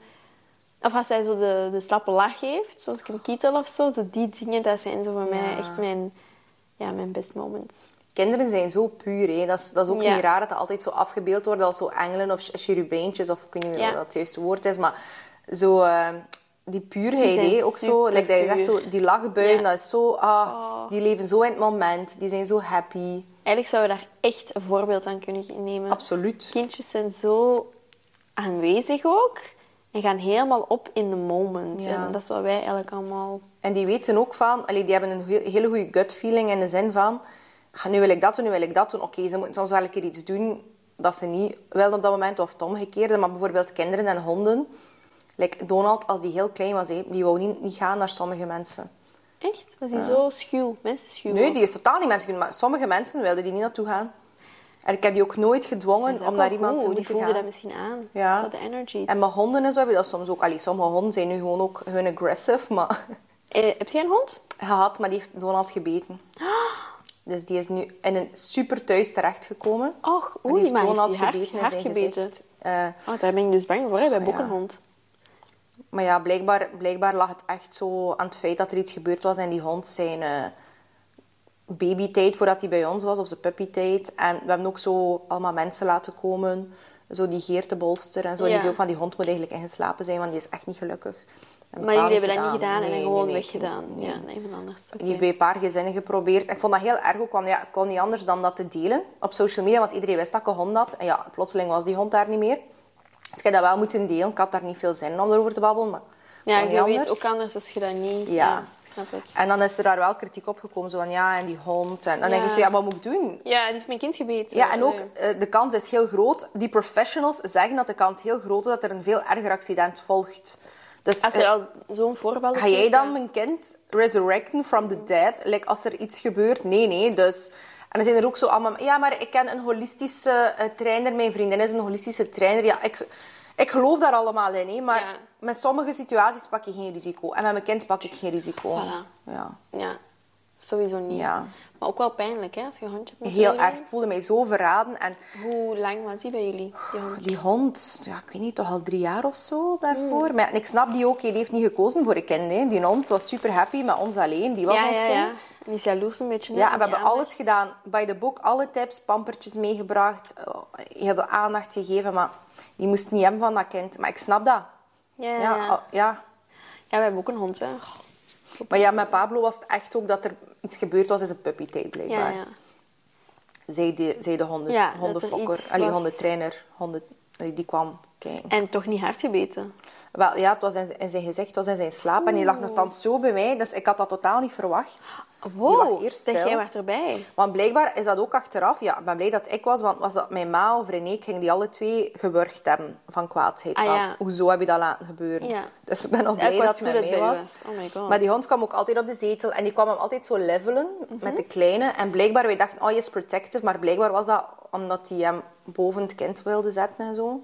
Of als hij zo de, de slappe lach heeft, zoals ik hem kietel of zo, zo die dingen, dat zijn zo voor mij echt mijn, ja, mijn best moments.
Kinderen zijn zo puur. Hè. Dat, is, dat is ook
Ja.
niet raar dat dat altijd zo afgebeeld wordt als zo engelen of cherubijntjes. Of ik weet niet
Ja.
wat dat het juiste woord is. Maar zo, eh, die puurheid,
Die
ook zo. Like dat je zegt, zo, die lachbuien,
Ja.
dat is zo... Ah,
Oh.
Die leven zo in het moment. Die zijn zo happy.
Eigenlijk zouden we daar echt een voorbeeld aan kunnen nemen.
Absoluut.
Kindjes zijn zo aanwezig ook en gaan helemaal op in the moment.
Ja.
En dat is wat wij eigenlijk allemaal...
En die weten ook van... Allee, die hebben een he- hele goede gut feeling in de zin van... "Ah, Nu wil ik dat doen, nu wil ik dat doen. Oké, ze moeten soms wel een keer iets doen dat ze niet wilden op dat moment. Of het omgekeerde. Maar bijvoorbeeld kinderen en honden. Like Donald, als die heel klein was, die wou niet, niet gaan naar sommige mensen.
Echt? Was hij zo schuw? Mensen schuw?
Nee, die is totaal niet mensen. Maar sommige mensen wilden die niet naartoe gaan. En ik heb die ook nooit gedwongen om naar iemand te
Die
moeten
voelde
gaan.
dat misschien aan.
Ja.
Wat de energy.
En met honden en zo heb je dat soms ook. Allee, sommige honden zijn nu gewoon ook hun aggressive, maar
Eh, heb jij een hond?
gehad, maar die heeft Donald gebeten. Dus die is nu in een super thuis terechtgekomen.
Och,
die
oei,
heeft
maar
Donald
die
gebeten
hard gebeten?
Eh,
Oh, daar ben ik dus bang voor. hè. We hebben ook
Ja.
een hond.
maar ja, blijkbaar, blijkbaar lag het echt zo aan het feit dat er iets gebeurd was en die hond zijn eh babytijd voordat hij bij ons was, of zijn puppytijd. En we hebben ook zo allemaal mensen laten komen, zo die Geert de bolster en zo. En
Ja.
die zei ook van die hond moet eigenlijk ingeslapen zijn, want die is echt niet gelukkig.
Maar jullie hebben dat niet gedaan en
Nee,
dan
nee,
gewoon
nee,
weggedaan. Ja, nee, van anders.
Die heeft bij een paar gezinnen geprobeerd. Ik vond dat heel erg ook, want ja, ik kon niet anders dan dat te delen op social media, want iedereen wist dat ik een hond had. En ja, plotseling was die hond daar niet meer. Dus ik heb dat wel moeten delen. Ik had daar niet veel zin in om erover te babbelen, maar
Ja, je weet ook anders als je dat niet...
Ja.
ik snap het.
En dan is er daar wel kritiek op gekomen, zo van ja, en die hond. En dan denk je zo, ja, wat moet ik doen?
Ja, die heeft mijn kind gebeten.
Ja, en ook eh, de kans is heel groot. Die professionals zeggen dat de kans heel groot is dat er een veel erger accident volgt. Dus
Als er
eh,
al zo'n voorval is
ga jij dan mijn kind resurrecten from the dead? Like, als er iets gebeurt? Nee, nee. Dus... En dan zijn er ook zo allemaal... Ja, maar ik ken een holistische eh, trainer. Mijn vriendin is een holistische trainer. Ja, ik, ik geloof daar allemaal in. Hè, maar
Ja.
met sommige situaties pak je geen risico. En met mijn kind pak ik geen risico.
Voilà.
Ja.
Ja, sowieso niet.
Ja.
Maar ook wel pijnlijk, hè, als je hondje hebt.
Heel erg. Ik voelde mij zo verraden. En
Hoe lang was die bij jullie, die hond?
Die hond, ja, ik weet niet, toch al drie jaar of zo daarvoor. Maar ja, en ik snap die ook, die heeft niet gekozen voor een kind. Hè. Die hond was super happy met ons alleen, die was
ja,
ons
ja,
kind.
ja. En die is jaloers een beetje.
Ja, en we hebben
aandacht.
alles gedaan. Bij de boek, alle tips, pampertjes meegebracht. oh, Heel veel aandacht gegeven, maar die moest niet hebben van dat kind. Maar ik snap dat.
Ja, ja,
Ja,
ja.
al- ja.
Ja, we hebben ook een hond, hè.
Maar ja, met Pablo was het echt ook dat er iets gebeurd was in zijn puppytijd,
Ja,
blijkbaar.
ja.
Zij, de, zij de honden,
Ja, er
hondenfokker,
was.
hondentrainer, honden, die kwam kijken.
En toch niet hard gebeten.
Wel, ja, het was in, in zijn gezicht, het was in zijn slaap. En die lag nogthans zo bij mij, dus ik had dat totaal niet verwacht.
Wow,
eerst
zeg jij maar erbij.
Want blijkbaar is dat ook achteraf. Ja, ik ben blij dat ik was, want was dat mijn ma of René, ik ging die alle twee gewurgd hebben van kwaadheid.
Ah, ja.
Hoezo heb je dat laten gebeuren?
Ja.
Dus ik ben nog
Dus
blij dat
het
met was.
was. Oh my god.
Maar die hond kwam ook altijd op de zetel en die kwam hem altijd zo levelen
Mhm.
met de kleine. En blijkbaar, wij dachten, oh, je is protective. Maar blijkbaar was dat omdat hij hem boven het kind wilde zetten en zo.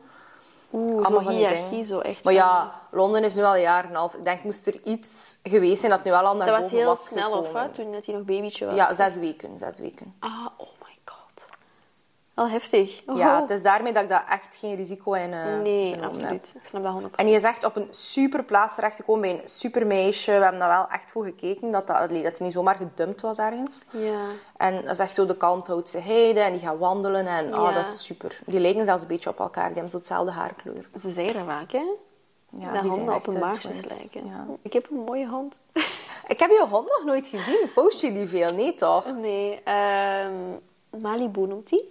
Oeh,
allemaal
zo
van die
hiërarchie, zo echt.
Maar ja, Londen is nu al een jaar en een half. Ik denk, moest er iets geweest zijn dat nu wel al naar
Dat was heel
was
snel, of
gekomen.
wat? Toen dat hij nog babytje was.
Ja, zes weken. Zes weken.
Ah, oh. Wel heftig. Oh.
Ja, het is daarmee dat ik dat echt geen risico in eh
Nee,
heb.
absoluut. Ik snap dat 100%.
En die is echt op een super plaats terechtgekomen bij een super meisje. We hebben daar wel echt voor gekeken dat, dat, dat hij niet zomaar gedumpt was ergens.
Ja.
En dat is echt zo de Kalmthoutse heide en die gaat wandelen en oh, dat is super. Die lijken zelfs een beetje op elkaar, die hebben zo hetzelfde haarkleur.
Ze zeggen dat vaak, hè?
Ja,
dat
die zijn
honden op een baasjes lijken.
Ja.
Ik heb een mooie hond.
Ik heb je hond nog nooit gezien. Post je die veel? Nee, toch?
Nee, ehm, Malibu noemt hij.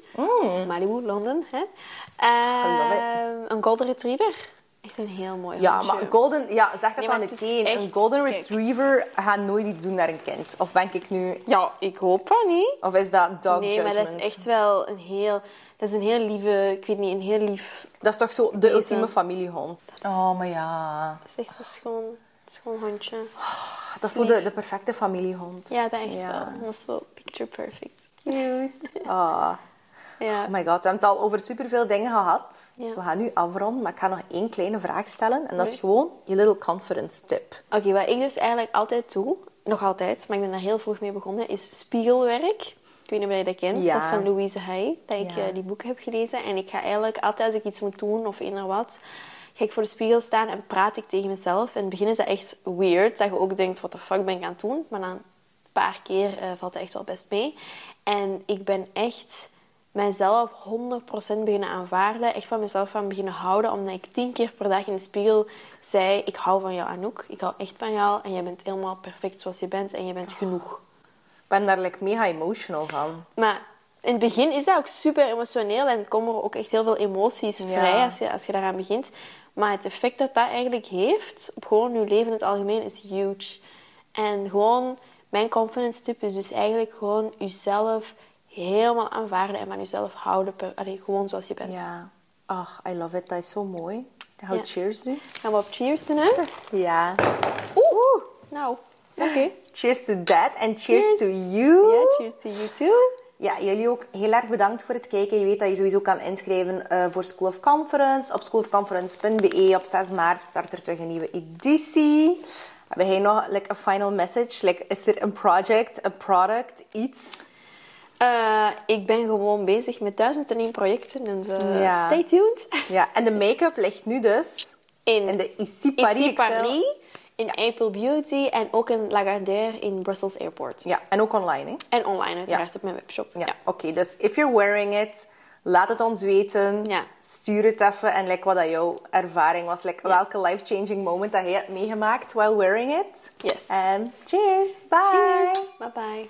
Malibu, Londen. Hè?
love it.
Ehm, een golden retriever. Echt een heel mooi
Ja,
hondje.
maar een golden, ja, zeg dat
Nee,
dan meteen.
echt-
Een golden
kijk.
retriever gaat nooit iets doen naar een kind. Of ben ik nu...
Ja, ik hoop van niet.
Of is dat dog
nee, maar dat is echt wel een heel... Dat is een heel lieve... Ik weet niet, een heel lief...
Dat is toch zo de
Deze.
ultieme familiehond. Oh, maar ja.
Dat is echt een schoon, schoon hondje.
Dat is zo de, de perfecte familiehond.
Ja, dat echt
Ja.
wel. Dat is zo picture perfect. Cute.
Ah.
Ja.
Oh my god, we hebben het al over superveel dingen gehad.
Ja.
We gaan nu afronden, maar ik ga nog één kleine vraag stellen. En dat is gewoon je little confidence tip.
Oké, wat ik dus eigenlijk altijd doe, nog altijd, maar ik ben daar heel vroeg mee begonnen, is spiegelwerk. Ik weet niet of je dat kent.
Ja.
Dat is van Louise Hay, dat ik
Ja.
eh, die boek heb gelezen. En ik ga eigenlijk altijd als ik iets moet doen of eender wat, ga ik voor de spiegel staan en praat ik tegen mezelf. In het begin is dat echt weird, dat je ook denkt, wat de fuck ben ik aan het doen? Maar dan een paar keer eh, valt dat echt wel best mee. En ik ben echt mijzelf 100% beginnen aanvaarden. Echt van mezelf van beginnen houden. Omdat ik tien keer per dag in de spiegel zei... Ik hou van jou, Anouk. Ik hou echt van jou. En jij bent helemaal perfect zoals je bent. En je bent genoeg.
Ik ben daar like, mega emotional van.
Maar in het begin is dat ook super emotioneel. En komen er ook echt heel veel emoties
Ja.
vrij als je, als je daaraan begint. Maar het effect dat dat eigenlijk heeft... Op gewoon je leven in het algemeen is huge. En gewoon... Mijn confidence tip is dus eigenlijk gewoon jezelf helemaal aanvaarden en van jezelf houden. Per, allee, gewoon zoals je bent.
Ja. Ach, I love it. Dat is zo mooi. Gaan we
Ja.
cheers doen?
Gaan we op cheers doen, hè?
Ja.
Oeh! Nou, oké.
Cheers to that and cheers to you.
Ja, cheers to you too.
Ja, jullie ook heel erg bedankt voor het kijken. Je weet dat je sowieso kan inschrijven eh, voor School of Conference. Op schoolofconference.be op 6 maart start er terug een nieuwe editie. Heb jij nog like, een final message? Like, is er een project, een product, iets?
Eh, ik ben gewoon bezig met duizend en één projecten. Dus eh,
Ja.
stay tuned.
Ja, en de make-up ligt nu dus
In,
in de Ici Paris.
Paris, in April Beauty en ook in Lagardère in Brussels Airport.
Ja, en ook online, hè?
En online uiteraard op mijn webshop.
Ja, oké. dus if you're wearing it, laat het ons weten.
Ja.
Stuur het even en like, wat dat jouw ervaring was. Like, Welke life-changing moment dat jij hebt meegemaakt while wearing it.
Yes.
En cheers. Bye.
Cheers. Bye bye.